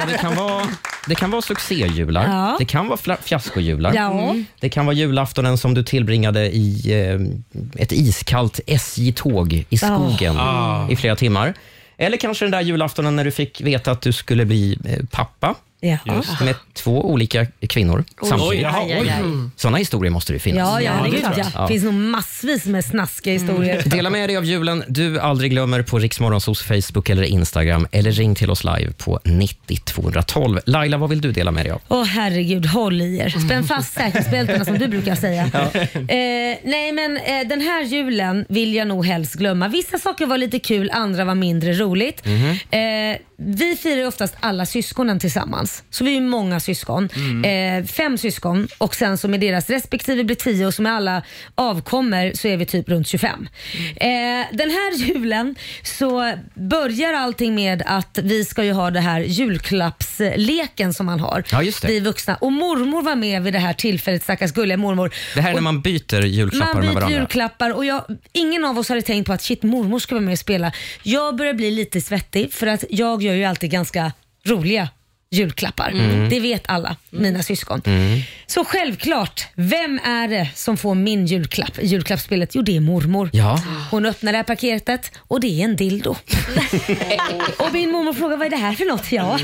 det, kan vara, det kan vara succéjular, Ja. det kan vara fla- fiaskojular. Ja. Mm. Det kan vara julaftonen som du tillbringade i eh, ett iskallt SJ-tåg i skogen Ah. i flera timmar. Eller kanske den där julaftonen när du fick veta att du skulle bli eh, pappa. Med två olika kvinnor Oj. samtidigt. Oj, aj, aj, aj. Sådana historier måste det finnas. Ja, ja, herregud det jag. Det finns nog massvis med snaskiga historier. Dela med dig av julen du aldrig glömmer på Riksmorgonsos Facebook eller Instagram eller ring till oss live på 90 212. Laila, vad vill du dela med dig av? Åh herregud, håll i er. Spänn fast säkerhetsbältena som du brukar säga. Ja. Eh, nej men eh, den här julen vill jag nog helst glömma. Vissa saker var lite kul, andra var mindre roligt. Mhm. Eh, vi firar ju oftast alla syskonen tillsammans. Så vi är många syskon. Eh, fem syskon och sen så med deras respektive blir tio och så med alla avkommer så är vi typ runt 25. Eh, den här julen så börjar allting med att vi ska ju ha det här julklappsleken som man har. Ja, just det. Vi vuxna. Och mormor var med vid det här tillfället, stackars gulliga mormor. Det här är och när man byter julklappar man med byter varandra. julklappar och jag, ingen av oss hade tänkt på att shit mormor ska vara med och spela. Jag börjar bli lite svettig för att jag gör ju alltid ganska roliga julklappar. Mm. Det vet alla mina syskon. Mm. Så självklart, vem är det som får min julklapp i julklappsspelet? Jo, det är mormor. Ja. Hon öppnar det här paketet och det är en dildo. och min mormor frågar vad är det här för något? Ja.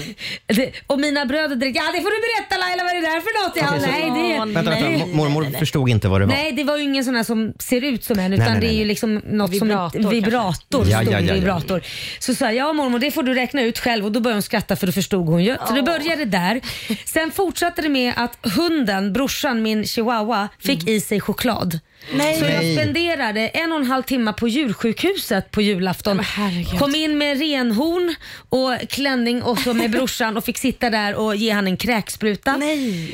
Det, och mina bröder direkt, ja det får du berätta Laila vad är det där för något? Ja, Okej, så- nej, det, Vänta, vänta. Mo- Mormor förstod inte vad det var. Nej, det var ju ingen sån här som ser ut som en Nej, utan nej, det är nej, ju nej. liksom något Vibrator som vibrator. Ja, stor ja, ja, ja. vibrator. Så sa jag, ja mormor det får du räkna ut själv och då började hon skratta för då förstod hon ju. Så det började där. Sen fortsatte det med att hunden, brorsan, min chihuahua, fick i sig choklad. Nej. Så jag Nej. spenderade en och en halv timme på djursjukhuset på julafton. Kom in med renhorn och klänning och så med brorsan och fick sitta där och ge han en kräkspruta.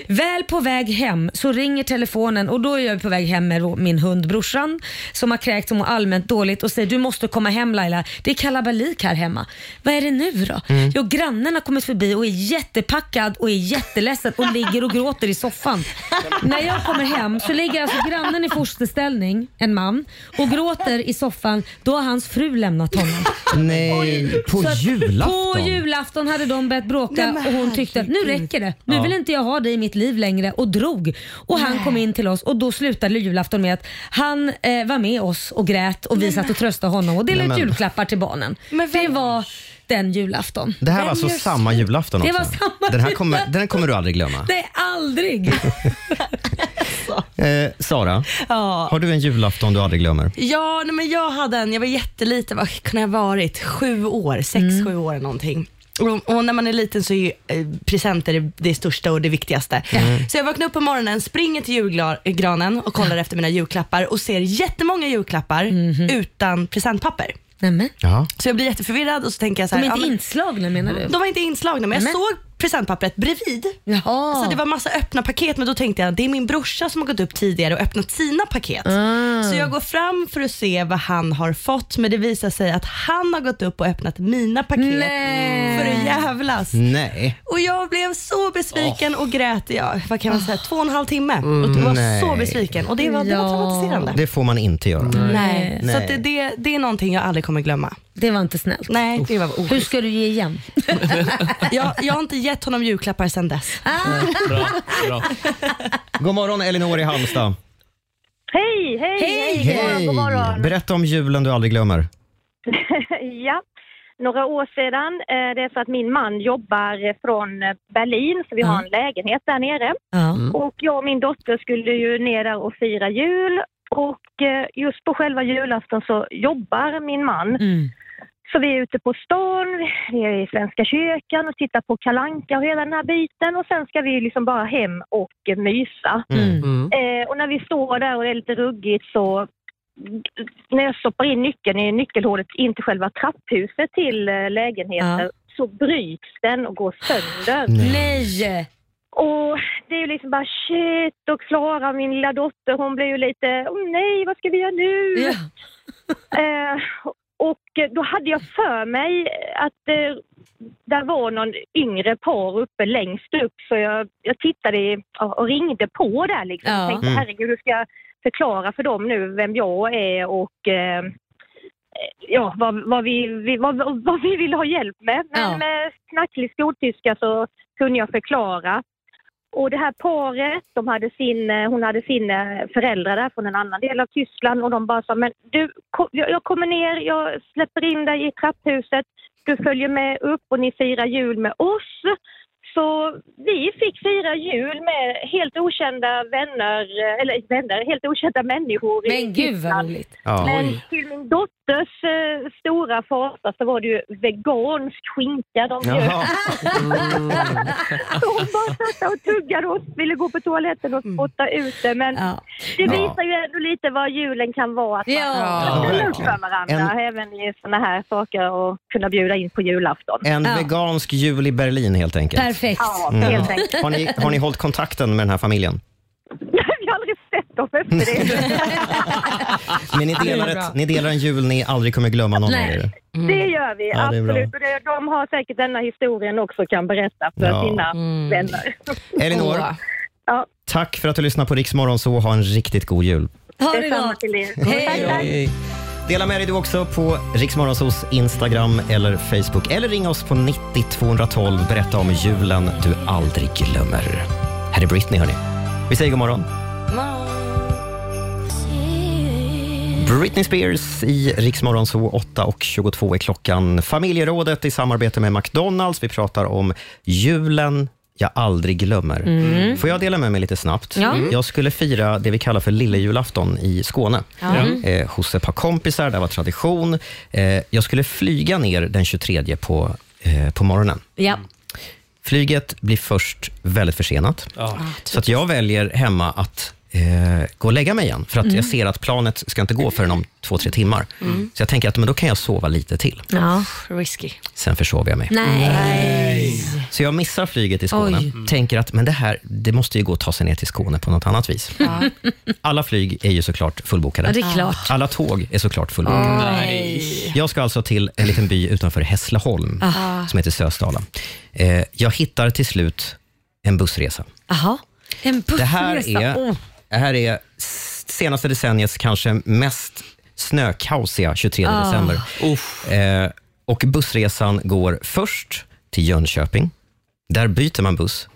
Väl på väg hem så ringer telefonen och då är jag på väg hem med min hund brorsan som har kräkt och mår allmänt dåligt och säger du måste komma hem Laila. Det är kalabalik här hemma. Vad är det nu då? Mm. Jo, grannen har kommit förbi och är jättepackad och är jätteledsen och ligger och gråter i soffan. När jag kommer hem så ligger alltså grannen i fosterställning, en man, och gråter i soffan. Då har hans fru lämnat honom. Nej, på Så att julafton? På julafton hade de börjat bråka Nej, men och hon tyckte att nu räcker det. Nu Ja. vill inte jag ha dig i mitt liv längre och drog. Och han kom in till oss och då slutade julafton med att han eh, var med oss och grät och vi satt och tröstade honom och delade ut men- julklappar till barnen. Det var den julafton. Det här var alltså samma julafton Det också? var samma den här kommer, den kommer du aldrig glömma. Nej, aldrig. Eh, Sara, Ja. har du en julafton du aldrig glömmer? Ja, nej, men jag hade en, jag var jätteliten, vad kunde jag ha varit? Sju år, sex, Mm. sju år eller någonting. Och, och när man är liten så är ju eh, presenter det, det största och det viktigaste. Mm. Så jag vaknar upp på morgonen, springer till julgranen och kollar efter mina julklappar och ser jättemånga julklappar Mhm. utan presentpapper. Ja. Så jag blir jätteförvirrad och så tänker jag så De här, är inte ja, men- inslagna menar du? De var inte inslagna, men jag Nämen. såg presentpappret bredvid. Så det var massa öppna paket, men då tänkte jag det är min brorsa som har gått upp tidigare och öppnat sina paket. Ah. Så jag går fram för att se vad han har fått, men det visar sig att han har gått upp och öppnat mina paket Nej. för att jävlas. Nej. Och jag blev så besviken och grät, ja, vad kan man säga, två och en halv timme. Mm, och jag var nej. så besviken och det var, det var Ja. traumatiserande. Det får man inte göra. Nej. Så att det, det, det är någonting jag aldrig kommer glömma. Det var inte snällt. Nej, det var Hur ska du ge igen? jag, jag har inte gett honom julklappar sedan dess. Bra, bra. God morgon Elinor i Halmstad. Hej, hej, hej, God morgon, god morgon. Berätta om julen du aldrig glömmer. ja, några år sedan. eh, Det är så att min man jobbar från eh, Berlin, så vi har en lägenhet där nere. Mm. Och jag och min dotter skulle ju ner där och fira jul. Och eh, just på själva julafton så jobbar min man. Mm. Så vi är ute på stan, vi är i Svenska kyrkan och tittar på Kalanka och hela den här biten. Och sen ska vi liksom bara hem och mysa. Eh, och när vi står där och det är lite ruggigt så när jag stoppar in nyckeln i nyckelhålet in till själva trapphuset till eh, lägenheten Ja. så bryts den och går sönder. Nej! Och det är ju liksom bara shit och Klara, min lilla dotter, hon blir ju lite, åh nej, vad ska vi göra nu? Eh, och då hade jag för mig att eh, där var någon yngre par uppe längst upp så jag, jag tittade och ringde på där liksom. Ja. Jag tänkte Mm. herregud, hur ska jag förklara för dem nu vem jag är och eh, ja, vad, vad, vi, vad, vad vi vill ha hjälp med. Men Ja. med knacklig skoltyska så kunde jag förklara. Och det här paret, de hade sin, eh, hon hade sina eh, föräldrar där från en annan del av Tyskland och de bara sa, men du, jag kommer ner, jag släpper in dig i trapphuset, du följer med upp och ni firar jul med oss. Så vi fick fira jul med helt okända vänner, eller vänner, helt okända människor i Men gud vad roligt. Ja. Men Oj. till min dotters eh, stora fasa så var det ju vegansk skinka de bjöd. Jaha. Så hon bara satt och tuggade och ville gå på toaletten och spotta ut det. Men det Ja. visar ju ändå lite vad julen kan vara. Att man Ja. kan ställa upp för varandra även i sådana här saker och kunna bjuda in på julafton. En vegansk jul i Berlin helt enkelt. Perfekt. Ja, Mm. helt enkelt. Har, ni, har ni hållit kontakten med den här familjen? Vi har aldrig sett dem efter det. Men ni delar, Det är bra. ett, ni delar en jul ni aldrig kommer glömma någon av Nej. er? Det gör vi, Ja, det är bra. absolut. Och det, de har säkert denna historien också kan berätta för Ja. sina vänner. Elinor, Ja, tack för att du lyssnade på Rix Morgon så ha en riktigt god jul. Ha det detsamma gott. till er. Hej. Tack. Dela med dig du också på Riksmorgonsos Instagram eller Facebook eller ring oss på 90 212. Berätta om julen du aldrig glömmer. Här är Britney hörni. Vi säger god morgon. Britney Spears i Riksmorgon så 8 och 22 är klockan. Familjerådet i samarbete med McDonalds. Vi pratar om julen jag aldrig glömmer. Mm. Får jag dela med mig lite snabbt? Ja. Jag skulle fira det vi kallar för lillejulafton i Skåne. Ja. Mm. Eh, hos ett par kompisar, det var tradition. Eh, jag skulle flyga ner den 23 på, eh, på morgonen. Ja. Flyget blir först väldigt försenat. Så att jag väljer hemma att eh, gå och lägga mig igen. För att Mm. jag ser att planet ska inte gå förrän om två, tre timmar. Mm. Så jag tänker att men då kan jag sova lite till. Ja. Risky. Sen försover jag mig. Nej. Så jag missar flyget i Skåne. Oj. Tänker att men det här det måste ju gå att ta sig ner till Skåne på något annat vis. Alla flyg är ju såklart fullbokade. Ja, det är klart. Alla tåg är såklart fullbokade. Nej. Jag ska alltså till en liten by utanför Hässleholm Ah. som heter Sösdala. Eh, jag hittar till slut en bussresa. Jaha. En bussresa. Det här är, Oh. Det här är senaste decenniets kanske mest snökaosiga 23 Ah. december. Eh, och bussresan går först till Jönköping. Där byter man buss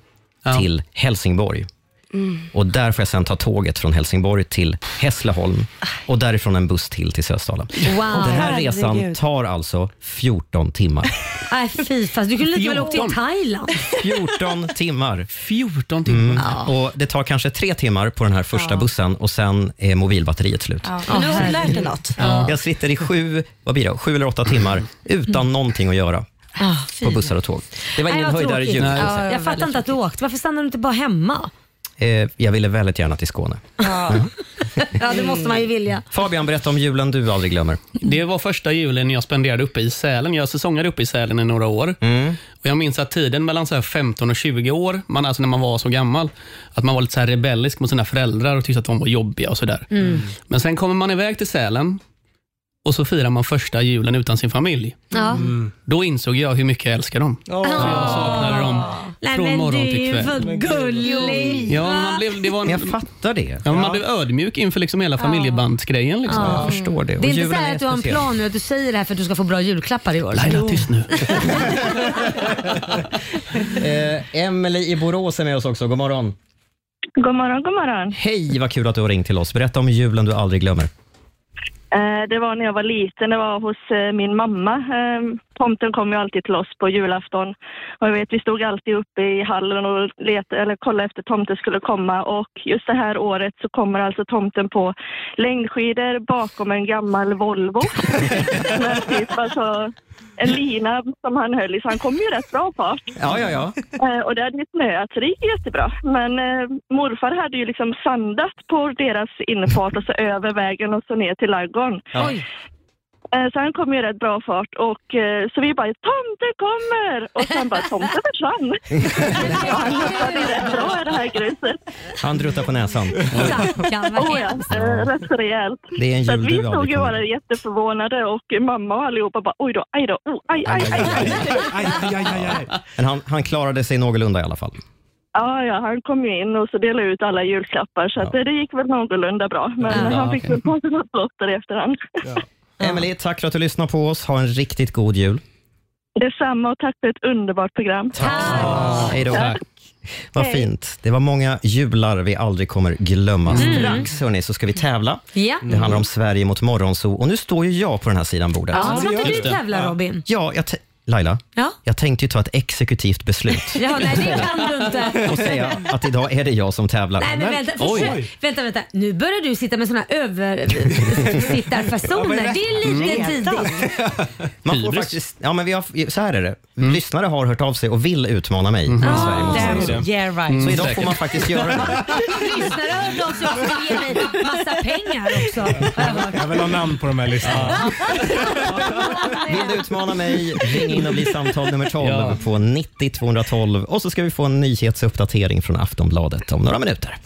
till Helsingborg. Mm. Och där får jag sen ta tåget från Helsingborg till Hässleholm och därifrån en buss till till Sösdala. Wow. Den här resan Herregud. tar alltså 14 timmar. Nej fy fast du kunde lika väl åkt till 14. Thailand. 14 timmar. 14 Mm. Och det tar kanske tre timmar på den här första Ja. bussen och sen är mobilbatteriet slut. Ja. Men nu har du lärt dig något. Jag sitter i sju, vad blir det, sju eller åtta timmar utan någonting att göra. på bussar och tåg. Det var Nej, ingen vad höjdare tråkigt. jul. Ja, jag fattar inte att du åkte. Varför stannar du inte bara hemma? Eh, jag ville väldigt gärna till Skåne. Ja, ja det måste man ju vilja. Fabian, berätta om julen du aldrig glömmer. Det var första julen jag spenderade uppe i Sälen. Jag säsongade uppe i Sälen i några år. Och Jag minns att tiden mellan så här 15 och 20 år, man, alltså när man var så gammal, att man var lite så här rebellisk mot sina föräldrar och tyckte att de var jobbiga och sådär. Mm. Men sen kommer man iväg till Sälen och så firar man första julen utan sin familj. Ja. Då insåg jag hur mycket jag älskar dem. Så jag saknade dem Nej från morgon till kväll. för gullig. Ja, man blev, det var en, jag fattar det. Ja, man blev ödmjuk inför liksom hela familjebandsgrejen. Liksom. Ja. Jag förstår det. Det är inte så här att du har en plan nu att du säger det här för att du ska få bra julklappar i år. Laila, tyst nu. Eh, Emelie i Borås är med oss också. God morgon. God morgon, god morgon. Hej, vad kul att du har ringt till oss. Berätta om julen du aldrig glömmer. Eh, Det var när jag var liten, det var hos eh, min mamma. Eh, Tomten kom ju alltid till oss på julafton. Och jag vet, vi stod alltid uppe i hallen och letade, eller kollade efter tomten skulle komma. Och just det här året så kommer alltså tomten på längdskidor bakom en gammal Volvo. Typ alltså en lina som han höll i, så han kom ju rätt bra fart. Ja, ja, ja. Eh, och det hade ju snöat så det gick jättebra. Men eh, morfar hade ju liksom sandat på deras infart och så över vägen och så ner till ladugården. Ja. Eh, så han kom ju rätt bra fart och eh, så vi bara “Tomten kommer!” och sen bara “Tomten försvann”. ja, han hoppade rätt bra i det här gruset. Han druttar på näsan. oh, ja, eh, rätt så rejält. Det är en Så vi stod ju bara jätteförvånade och mamma och allihopa bara “Oj då, aj då, oh, aj, aj, aj, aj”. Men han, han klarade sig någorlunda i alla fall. Ja, ja, han kom ju in och så delade ut alla julklappar så att det, det gick väl någorlunda bra. Men Ja, han fick okej. väl på sig något lotter i efterhand. Emelie, tack för att du lyssnar på oss. Ha en riktigt god jul. Detsamma och tack för ett underbart program. Hej då. Tack. Vad Hej. fint. Det var många jular vi aldrig kommer glömma. Mm. Strax hörni, så ska vi tävla. Ja. Det handlar om Sverige mot Morgonzoo och nu står ju jag på den här sidan bordet. Ja, ska inte du tävla Robin? Ja, jag Laila, Ja. jag tänkte ju ta ett exekutivt beslut Ja, nej det kan du inte. och säga att idag är det jag som tävlar. Nej men vänta, Oj. försök, vänta, vänta. Nu börjar du sitta med såna översittarfasoner. Det är lite Mm. tidigt. Man får faktiskt, ja, men vi har, så här är det. Lyssnare har hört av sig och vill utmana mig i Ah, Sverige mot damn. Morgonzoo. Yeah, right. Så idag får man faktiskt göra det. Lyssnare hörde av sig och skulle ge mig massa pengar också. har jag hört. Jag vill ha namn på de här listorna. Vill du utmana mig, ring in och bli samtal nummer 12 Ja. på 90 212 och så ska vi få en nyhetsuppdatering från Aftonbladet om några minuter.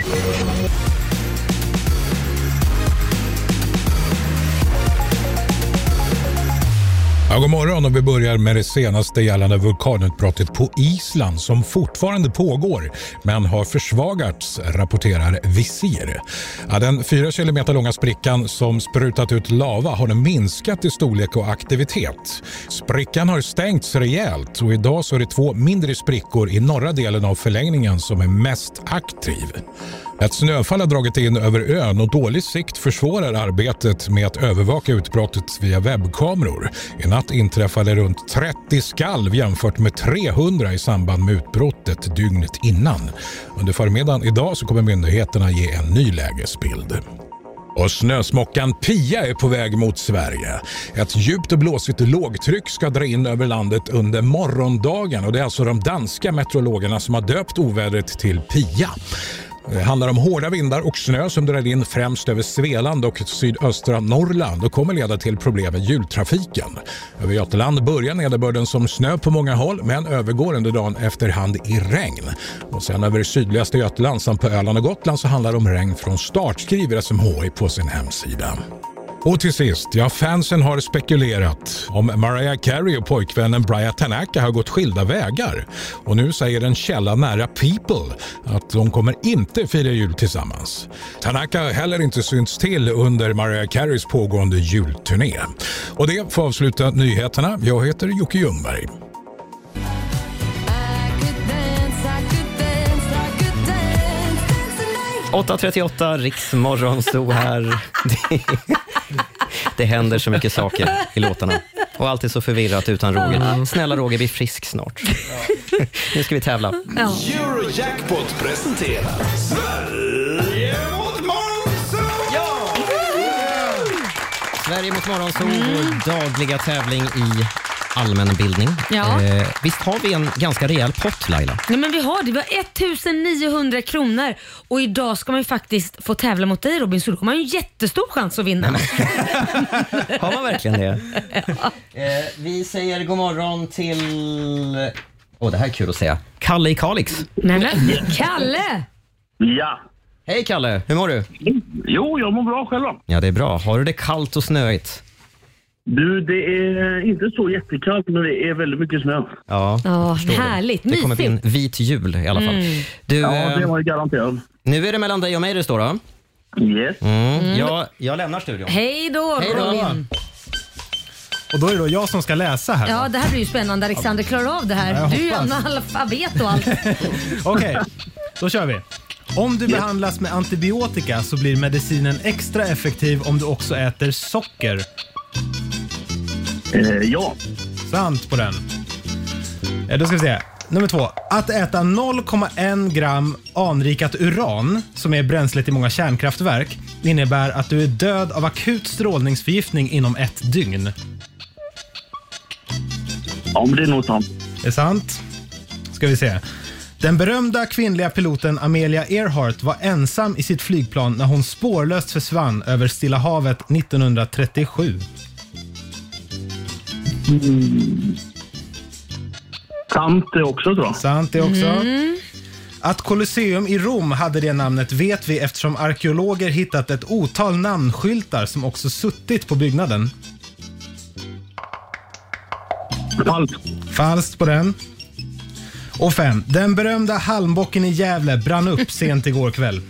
Ja, god morgon och vi börjar med det senaste gällande vulkanutbrottet på Island som fortfarande pågår men har försvagats, rapporterar Visir. Ja, den fyra kilometer långa sprickan som sprutat ut lava har nu minskat i storlek och aktivitet. Sprickan har stängts rejält och idag så är det två mindre sprickor i norra delen av förlängningen som är mest aktiv. Ett snöfall har dragit in över ön och dålig sikt försvårar arbetet med att övervaka utbrottet via webbkameror. I natt inträffade runt 30 skalv jämfört med 300 i samband med utbrottet dygnet innan. Under förmiddagen idag så kommer myndigheterna ge en ny lägesbild. Och snösmockan Pia är på väg mot Sverige. Ett djupt och blåsigt lågtryck ska dra in över landet under morgondagen och det är alltså de danska meteorologerna som har döpt ovädret till Pia. Det handlar om hårda vindar och snö som drar in främst över Svealand och sydöstra Norrland och kommer leda till problem med jultrafiken. Över Götaland börjar nederbörden som snö på många håll men övergår under dagen efterhand i regn. Och sen över sydligaste Götaland samt på Öland och Gotland så handlar det om regn från start skriver SMHI på sin hemsida. Och till sist, ja fansen har spekulerat om Mariah Carey och pojkvännen Brian Tanaka har gått skilda vägar. Och nu säger en källa nära People att de kommer inte fira jul tillsammans. Tanaka har heller inte synts till under Mariah Careys pågående julturné. Och det får avsluta nyheterna. Jag heter Jocke Ljungberg. 8.38, Riksmorgon stod här. Det, händer så mycket saker i låtarna. Och allt är så förvirrat utan Roger. Snälla Roger, bli frisk snart. Nu ska vi tävla. Eurojackpot presenterar Sverige mot Sverige mot Morgonzoo, vår dagliga tävling i allmänbildning. Ja. Eh, visst har vi en ganska rejäl pott Laila? Nej, men vi har det. Vi har 1900 kronor och idag ska man ju faktiskt få tävla mot dig Robin, så då har man ju en jättestor chans att vinna. Har man verkligen det? Eh, vi säger god morgon till... Åh, det här är kul att säga. Kalle i Kalix. Nej, men, Kalle! Ja. Hej Kalle, hur mår du? Jo, jag mår bra själv då. Ja, det är bra. Har du det kallt och snöigt? Du, det är inte så jättekallt, men det är väldigt mycket snö. Ja, Ja, förstår det. härligt. Det kommer bli en Mysigt. vit jul i alla fall. Mm. Du, Ja, eh, det var ju garanterat. nu är det mellan dig och mig det står då. Yes. Mm. Mm. Jag, jag lämnar studion. Hej då Hej då. Robin. Och då är det då jag som ska läsa här. Ja, det här blir ju spännande. Alexander klarar av det Ja, här. jag Du är ju hoppas. analfabet och allt. Okej, då kör vi. Om du behandlas med antibiotika så blir medicinen extra effektiv om du också äter socker. Eh, ja. Sant på den. Eh, Då ska vi se. Nummer två. Att äta 0,1 gram anrikat uran, som är bränslet i många kärnkraftverk, innebär att du är död av akut strålningsförgiftning inom ett dygn. Ja, men det är nog sant. Det är sant. Ska vi se. Den berömda kvinnliga piloten Amelia Earhart var ensam i sitt flygplan när hon spårlöst försvann över Stilla havet 1937. Sant det också, tror jag. Sant det också. Mm. Att Colosseum i Rom hade det namnet vet vi eftersom arkeologer hittat ett otal namnskyltar som också suttit på byggnaden. Falskt. Falskt på den. Och fem. Den berömda halmbocken i Gävle brann upp sent igår kväll.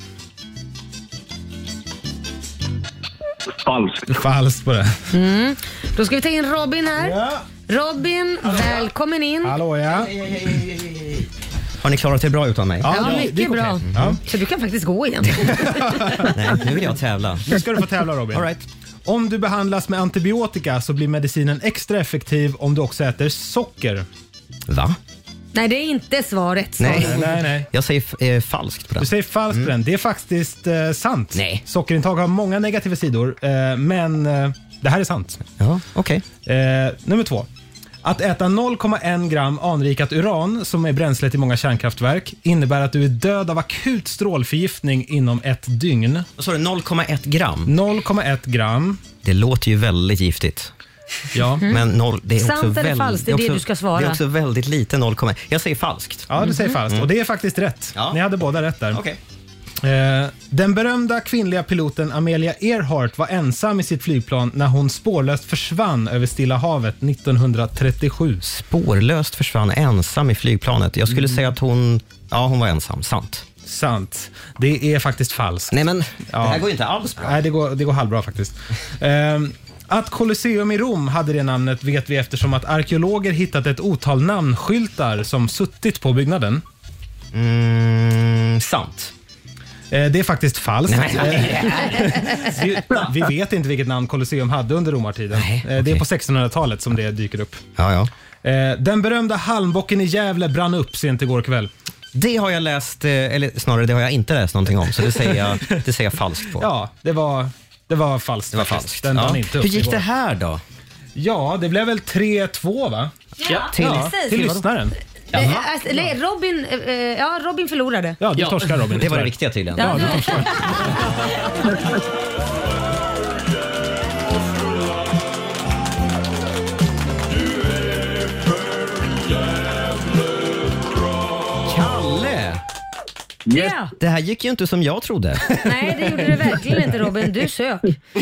Falskt. Falskt på den. Mm. Då ska vi ta in Robin här. Robin, välkommen in. Hallå ja. Har ni klarat er bra utan mig? Ja, mycket bra. Ja. Så du kan faktiskt gå igen. Nej, nu vill jag tävla. Nu ska du få tävla Robin. All right. Om du behandlas med antibiotika så blir medicinen extra effektiv om du också äter socker. Va? Nej, det är inte svaret. Nej, nej, nej. Jag säger f- eh, falskt på den. Du säger falskt på den. Det är faktiskt eh, sant. Nej. Sockerintag har många negativa sidor, eh, men eh, det här är sant. Ja, okej. Eh, nummer två. Att äta 0,1 gram anrikat uran, som är bränslet i många kärnkraftverk, innebär att du är död av akut strålförgiftning inom ett dygn. Vad sa du? 0,1 gram? 0,1 gram. Det låter ju väldigt giftigt. Ja. Men noll, det är också Sant eller väl- falskt? Det är det också- du ska svara. Det är också väldigt lite 0,1. Jag säger falskt. Ja, du säger falskt. Och det är faktiskt rätt. Ja. Ni hade båda rätt där. Okej. Eh, den berömda kvinnliga piloten Amelia Earhart var ensam i sitt flygplan när hon spårlöst försvann över Stilla havet 1937. Spårlöst försvann ensam i flygplanet. Jag skulle säga att hon, ja, hon var ensam. Sant. Sant. Det är faktiskt falskt. Nej, men Ja. det här går ju inte alls bra. Nej, det går, det går halvbra faktiskt. Ehm, att Colosseum i Rom hade det namnet vet vi eftersom att arkeologer hittat ett otal namnskyltar som suttit på byggnaden. Mm, sant. Eh, Det är faktiskt falskt. Nej, nej. Eh, vi, vi vet inte vilket namn Colosseum hade under romartiden. Eh, Det är på 1600-talet som det dyker upp. Ja, ja. Eh, Den berömda halmbocken i Gävle brann upp sent igår kväll. Det har jag läst, eh, eller snarare det har jag inte läst någonting om, så det säger jag, det säger jag falskt på. Ja, det var, det var falskt. Det var faktiskt. falskt. Den Ja. inte upp Hur gick igår. det här då? Ja, det blev väl 3-2 va? Ja, till, precis. till lyssnaren. Eh, alltså, nej, Robin, eh, eh, ja, Robin förlorade. Ja, du torskar Robin. Det var det viktiga tydligen. Ja, Ja, du det- torskar. Ja. Det här gick ju inte som jag trodde. Nej, det gjorde det verkligen inte Robin. Du sök.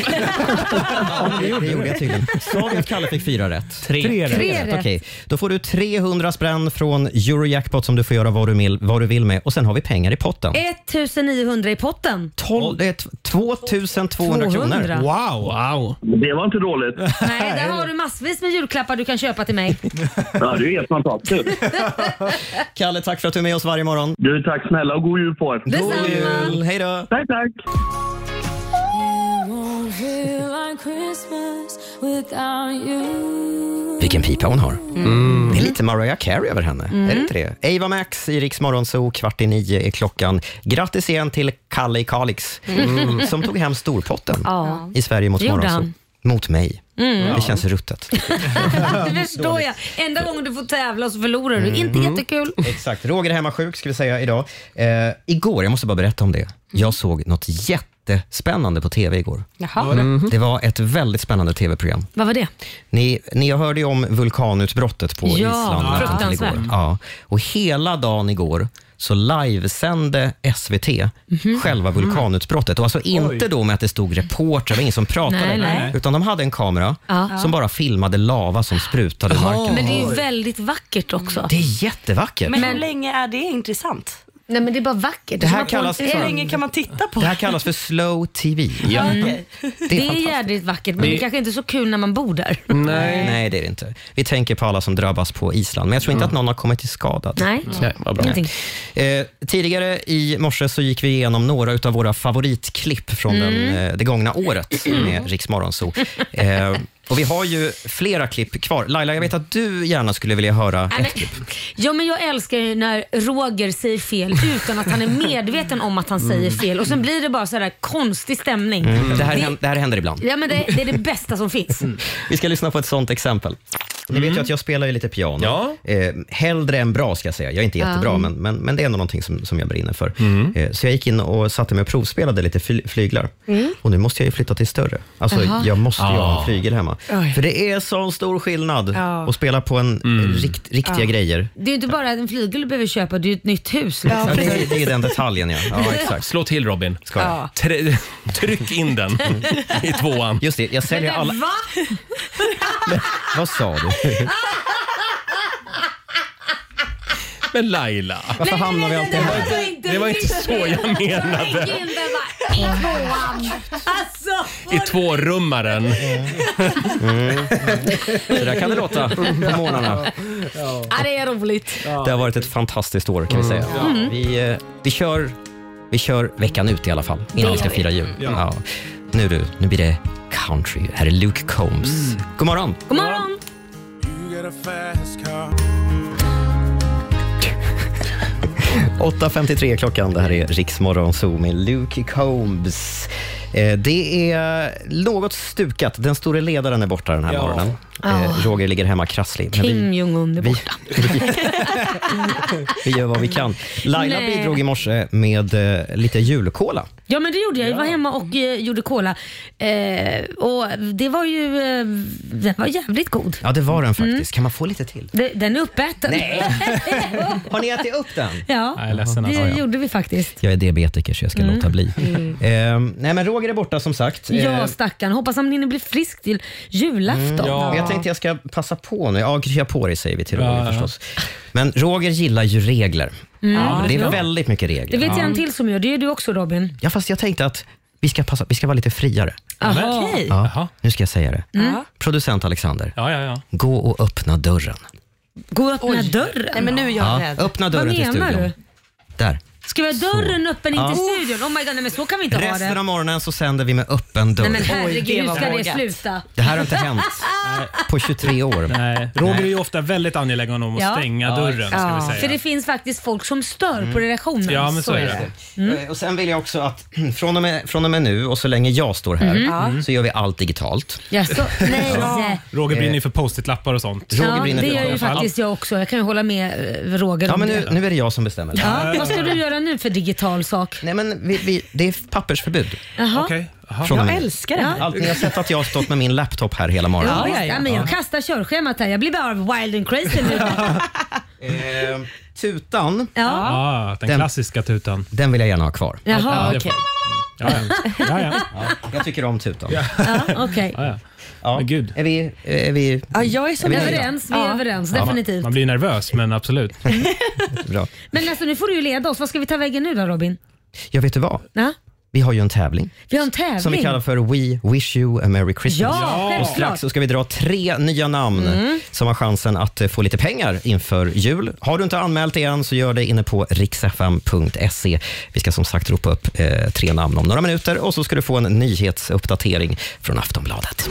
det gjorde jag tydligen. Sa vi att Kalle fick fyra rätt? Tre rätt. Tre rätt. Okej, då får du 300 spänn från Eurojackpot som du får göra vad du vill, vad du vill med och sen har vi pengar i potten. 1900 i potten. 12, det är t- 2200 kronor. 200. Wow! Wow. Det var inte dåligt. Nej, där har du massvis med julklappar du kan köpa till mig. Ja, det är helt fantastiskt. Kalle, tack för att du är med oss varje morgon. Du, tack snälla och god jul på er. Detsamma. God jul! Hej då! Tack, tack. Vilken pipa hon har. Det är lite Mariah Carey över henne. Är det inte det? Ava Max i Rix Morgonzoo, kvart i nio är klockan. Grattis igen till Kalle i Kalix som tog hem storpotten Ja. i Sverige mot Morgonzoo. Mot mig. Mm. Det känns ruttet. det förstår jag. Enda gången du får tävla så förlorar du. Inte Mm. jättekul. Exakt. Roger är hemma sjuk ska vi säga idag. Eh, igår, jag måste bara berätta om det. Jag såg något jättespännande på TV igår. Jaha. Var det? Var ett väldigt spännande TV-program. Vad var det? Ni, ni hörde ju om vulkanutbrottet på Ja, Island till fruktansvärt. igår. Ja. Och hela dagen igår så livesände SVT Mhm. själva vulkanutbrottet. Och alltså inte då med att det stod reportrar, ingen som pratade. Nej, nej. Utan de hade en kamera Ja. som bara filmade lava som sprutade ur marken. Men det är ju väldigt vackert också. Det är jättevackert. Men hur länge är det intressant? Nej men det är bara vackert. Det här kallas för- Hur länge kan man titta på Det här kallas för slow TV. Ja. Mm. Okej. Det är jädrigt vackert men Det- det kanske inte är så kul när man bor där. Nej. Nej, det är det inte. Vi tänker på alla som drabbas på Island, men jag tror inte att någon har kommit till skada. Nej. Nej, vad bra. Ingenting. Eh, tidigare i morse så gick vi igenom några av våra favoritklipp från Mm. den, eh, det gångna året med Rix Morgonzoo. Eh, och vi har ju flera klipp kvar. Laila, jag vet att du gärna skulle vilja höra Nej, ett klipp. Ja men jag älskar ju när Roger säger fel utan att han är medveten om att han säger fel och sen blir det bara så här konstig stämning. Mm. Det, här, Det- hän- det här händer ibland. Ja men det, det är det bästa som finns. Vi ska lyssna på ett sånt exempel. Ni vet ju att jag spelar ju lite piano. Eh, hellre än bra ska jag säga. Jag är inte Ja. jättebra, men, men, men det är ändå någonting som, som jag brinner för. Eh, så jag gick in och satte mig och provspelade lite fly, flyglar. Mm. Och nu måste jag ju flytta till större. Alltså, Jaha. jag måste ju ha Ah. en flygel hemma. Oj. För det är sån stor skillnad Ja. att spela på en rikt, riktiga Ja. grejer. Det är ju inte bara en flygel du behöver köpa, det är ju ett nytt hus. Ja, Liksom. det, är, det är den detaljen, ja. ja exakt. Slå till Robin. Ska jag? Ja. Try- tryck in den i tvåan. Just det, jag säljer alla... Va? Vad sa du? Men Laila. Varför hamnar vi alltid här? var inte Det var inte så jag menade. Den i tvåan. Alltså. I tvårummaren. Mm. Så där kan det låta på morgnarna. Ja, det är roligt. Det har varit ett fantastiskt år kan vi säga. Mm. Vi, eh, vi, kör, vi kör veckan ut i alla fall innan vi ska fira jul. Ja. Nu du, nu blir det country. Här är Luke Combs. God morgon! God morgon. 8.53 klockan. Det här är Riksmorgon Zoo med Luke Combs. Eh, Det är något stukat. Den store ledaren är borta den här Ja. morgonen. Eh, Roger ligger hemma krasslig. Men vi- Kim Jong-Un är vi- borta. Vi gör vad vi kan. Laila Nej. bidrog i morse med eh, lite julkola. Ja men det gjorde jag. Jag var hemma och eh, gjorde cola. Eh, och det var ju eh, den var jävligt god. Ja, det var den faktiskt. Mm. Kan man få lite till? Det, den är uppäten. Nej. Har ni ätit upp den? ja, Jag är ledsen, det alltså. Ja, ja. gjorde vi faktiskt. Jag är diabetiker så jag ska Mm. låta bli. Mm. Eh, nej, men Roger är borta som sagt. Eh, Ja stackarn. Hoppas han hinner bli frisk till julafton. Mm, Men Jag tänkte jag ska passa på nu. Ja, krya på dig säger vi till Roger Ja, ja. förstås. Men Roger gillar ju regler. Mm. Det är Ja. väldigt mycket regler. Det vet jag en till som gör. Det gör du också Robin. Ja, fast jag tänkte att vi ska, passa, vi ska vara lite friare. Aha. Okej. Ja, nu ska jag säga det. Mm. Producent Alexander, Ja, ja, ja. gå och öppna dörren. Gå och öppna dörren. Nej, men nu är jag Ja, rädd. öppna dörren Vad till menar studion. du? Där. Ska vi ha dörren öppen in Ja. till studion? Oh my god, nej men så kan vi inte ha Resten det. av morgonen så sänder vi med öppen dörr. Nej men herregud, hur ska det sluta? Det här har inte hänt på 23 år. Nej. Roger är ju ofta väldigt angelägen om att Ja. stänga Ja, dörren. Ska vi säga. för det finns faktiskt folk som stör på redaktionen. Ja, men så är det. Eh, Och sen vill jag också att från och, med, från och med nu och så länge jag står här Mm. så gör vi allt digitalt. Jaså? Nej. Ja. Roger brinner ju för post-it-lappar och sånt. Ja, det gör ju faktiskt jag också. Jag kan ju hålla med eh, Roger Ja, om men det. nu, nu är det jag som bestämmer. Ja, vad ska du göra nu för digital sak? Nej, men vi, vi, det är pappersförbud. Jaha. Okej. Jaha. Från och med Jag nu. älskar det här. Allt, ni har sett att jag har stått med min laptop här hela morgonen. Ja, Ja, ja, ja, ja. men jag kastar körschemat här. Jag blir bara wild and crazy nu. Eh, tutan, Ja. Ah, den, Den- klassiska tutan. den vill jag gärna ha kvar. Jaha, okej. Ja, ja. ja, ja. Jag tycker om tutan. Ja, okej. ja, ja. Ja. Men gud. Är vi... Är vi Ja, jag är så Är vi nöjd. Överens, vi är Ja. överens. Ja, Definitivt. Man blir nervös, men absolut. bra. Men alltså nu får du ju leda oss. Vad ska vi ta vägen nu då Robin? Jag vet du vad? Ja? Vi har ju en tävling Vi har en tävling. som vi kallar för We Wish You a Merry Christmas. Ja, Och självklart. strax så ska vi dra tre nya namn Mm. som har chansen att eh, få lite pengar inför jul. Har du inte anmält dig än så gör det inne på riksfm.se. Vi ska som sagt ropa upp eh, tre namn om några minuter och så ska du få en nyhetsuppdatering från Aftonbladet.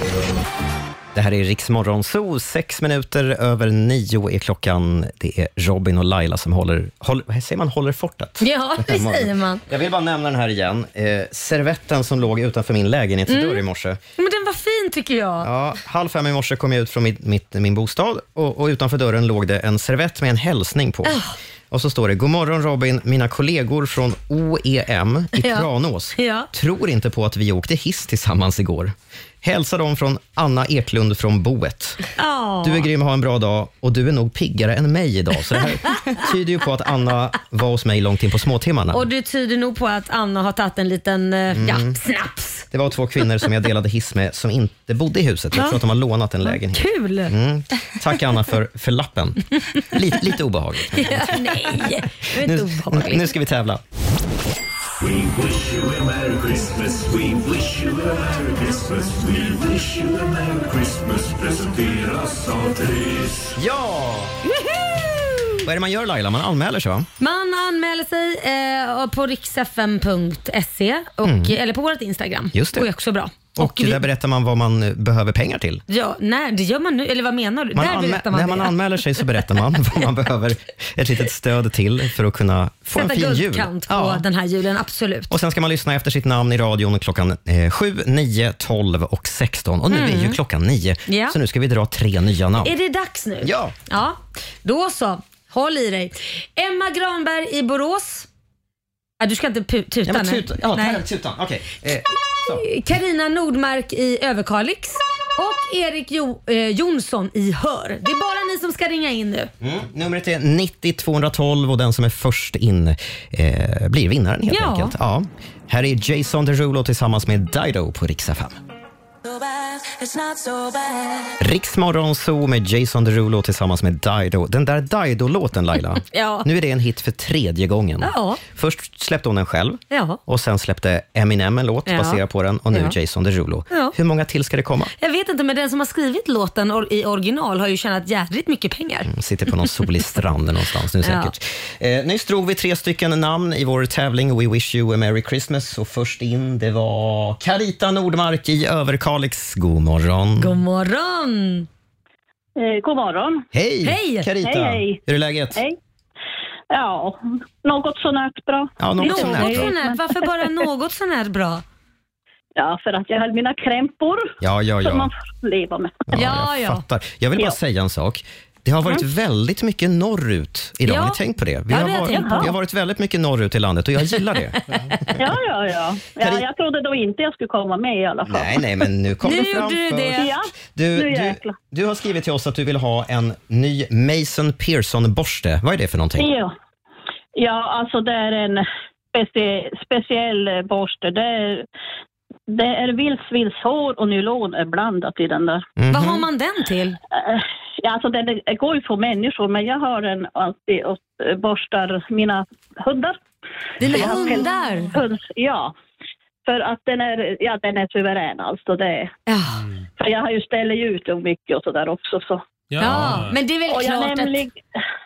Det här är Riksmorgon Zoo. Sex minuter över nio är klockan. Det är Robin och Laila som håller, håller, säger man, håller fortet. Ja, det säger man. Jag vill bara nämna den här igen. Eh, servetten som låg utanför min lägenhetsdörr i morse. Ja, Men den var fin tycker jag. Ja, halv fem i morse kom jag ut från mitt, mitt, min bostad och, och utanför dörren låg det en servett med en hälsning på. Ah. Och så står det, God morgon Robin, mina kollegor från OEM i Ja. Tranås Ja. tror inte på att vi åkte hiss tillsammans igår. Hälsa dem från Anna Eklund från Boet. Ja. Du är grym, ha en bra dag och du är nog piggare än mig idag. Så det här tyder ju på att Anna var hos mig långt in på småtimmarna. Och det tyder nog på att Anna har tagit en liten eh, ja, Mm. snaps. Det var två kvinnor som jag delade hiss med som inte bodde i huset. Jag Ja. tror att de har lånat en lägenhet. Kul! Mm. Tack Anna för, för lappen. Lite, lite obehagligt. Ja, nej, det är inte Nu, obehagligt. nu ska vi tävla. We wish you a Merry Christmas, we wish you a Merry Christmas, we wish you a Merry Christmas presenteras av Triss. Ja! Vad är det man gör Laila? Man anmäler sig va? Man anmäler sig eh, på riksfm.se och, Mm. eller på vårt Instagram. Just det. Och är också bra. Och, vi- där berättar man vad man eh, behöver pengar till. Ja, nej, det gör man nu. Eller vad menar du? Man Där berättar man när det. man anmäler sig så berättar man vad man behöver ett litet stöd till för att kunna få Sätta en fin jul. guldkant på den här julen, absolut. Och Sen ska man lyssna efter sitt namn i radion klockan eh, 7, 9, 12 och 16. Och nu är ju Mm. klockan 9, Ja. så nu ska vi dra tre nya namn. Är det dags nu? Ja. Ja, då så. Håll i dig. Emma Granberg i Borås. Ja, du ska inte tuta men tutan, ja, tutan. Okej. Eh, Nordmark i Överkalix och Erik jo, eh, Jonsson i Hör. Det är bara ni som ska ringa in nu. Mm. Numret är 90 212 och den som är först in eh, blir vinnaren helt Ja. enkelt. Ja. Här är Jason Derulo tillsammans med Dido på Riksa 5. So Riksmorgon Zoo med Jason Derulo tillsammans med Dido. Den där Dido-låten, Laila, ja. nu är det en hit för tredje gången. Ja. Först släppte hon den själv ja. och sen släppte Eminem en låt baserad på den och nu Jason Derulo. Hur många till ska det komma? Jag vet inte, men den som har skrivit låten i original har ju tjänat jädrigt mycket pengar. Mm, sitter på någon solig strand någonstans nu säkert. Eh, nyss drog vi tre stycken namn i vår tävling We wish you a merry Christmas och först in det var Carita Nordmark i Överkalix. God morgon. God morgon! Eh, god morgon. Hej! Hej! Carita, Hej, hej. hur är läget? Hej. Ja, något sånär bra. Ja, något sånär Något bra. sånär. Varför bara något sånär bra? Ja, för att jag har mina krämpor Ja, ja, som man ja. får leva med. Ja, jag fattar. Jag vill bara Ja. säga en sak. Det har varit Mm. väldigt mycket norrut idag. Ja. Har ni tänkt på det? Vi, Ja, har det varit, vi har varit väldigt mycket norrut i landet och jag gillar det. Ja, ja, ja. ja jag trodde då inte jag skulle komma med i alla fall. Nej, nej, men nu kom Nu du fram du först. det. Ja, Du, du, du har skrivit till oss att du vill ha en ny Mason Pearson-borste. Vad är det för någonting? Ja. ja, alltså det är en specie, speciell borste. Det är, det är vildsvinshår och nylon är blandat i den där. Mhm. Vad har man den till? Eh, Ja, alltså den är- går ju för människor, men jag har den alltid och eh, borstar mina hundar. Dina hundar? Hund, ja. För att den är, ja, den är suverän alltså. Det är. För jag har ju ställt ut dem mycket och sådär också. Så. Ja, men det är väl Och jag, klart nämlig,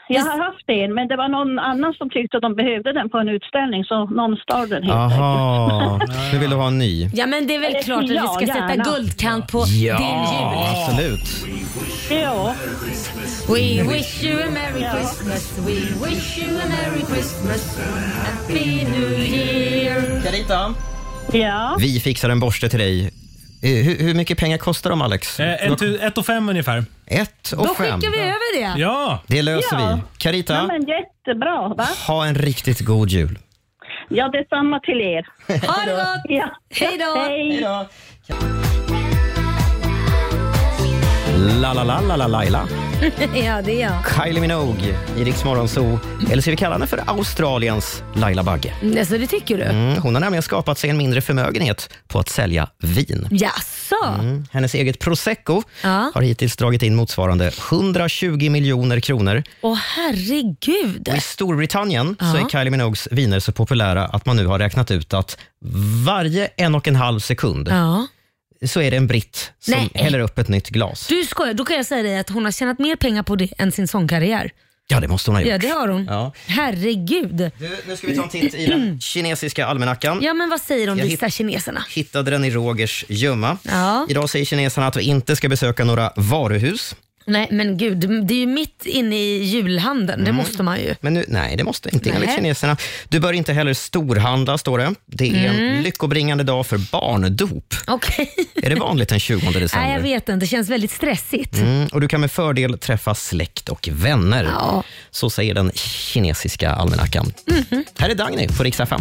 jag har haft en, men det var någon annan som tyckte att de behövde den på en utställning, så någon stal den helt Aha, nu vill du ha en ny. Ja, men det är väl klart att vi ja, ska sätta gärna. guldkant på Ja, din jul. absolut. Ja. We wish you a merry Christmas, we wish you a merry Christmas, happy new year. Carita, Ja. vi fixar en borste till dig. Eh, Hur, hur mycket pengar kostar de, Alex? Eh, ett, ett och fem ungefär. Ett och Då fem. skickar vi över det. Ja. Det löser Ja. vi. Carita, Ja, men jättebra, va? ha en riktigt god jul. Ja, detsamma till er. Ha det gott! Ja. Hej då! Hej. La la la la la Laila. ja, det är jag. Kylie Minogue i Rix Morgon Zoo. Eller ska vi kalla henne för Australiens Laila Bagge? Alltså, det tycker du? Mm, hon har nämligen skapat sig en mindre förmögenhet på att sälja vin. Jaså? Mm. Hennes eget prosecco Ja. har hittills dragit in motsvarande 120 miljoner kronor. Åh herregud. Och I Storbritannien så Ja. är Kylie Minogues viner så populära att man nu har räknat ut att varje en och en halv sekund Ja. Så är det en britt som Nej. häller upp ett nytt glas. Du skojar, då kan jag säga dig att hon har tjänat mer pengar på det än sin sångkarriär. Ja, det måste hon ha gjort. Ja, det har hon. Ja. Herregud. Du, nu ska vi ta en titt i den kinesiska almanackan. Ja, men vad säger de Jag vissa kineserna? Hittade den i Rogers gömma. Ja. Idag säger kineserna att vi inte ska besöka några varuhus. Nej men gud, det är ju mitt inne i julhandeln. Det Mm. måste man ju. Men nu, nej, det måste inte enligt Nej. kineserna. Du bör inte heller storhandla, står det. Det är en Mm. lyckobringande dag för barndop. Okej. Är det vanligt den 20 december? Nej, jag vet inte. Det känns väldigt stressigt. Mm, och Du kan med fördel träffa släkt och vänner. Ja. Så säger den kinesiska almanackan. Mhm. Här är Dagny på Rix FM.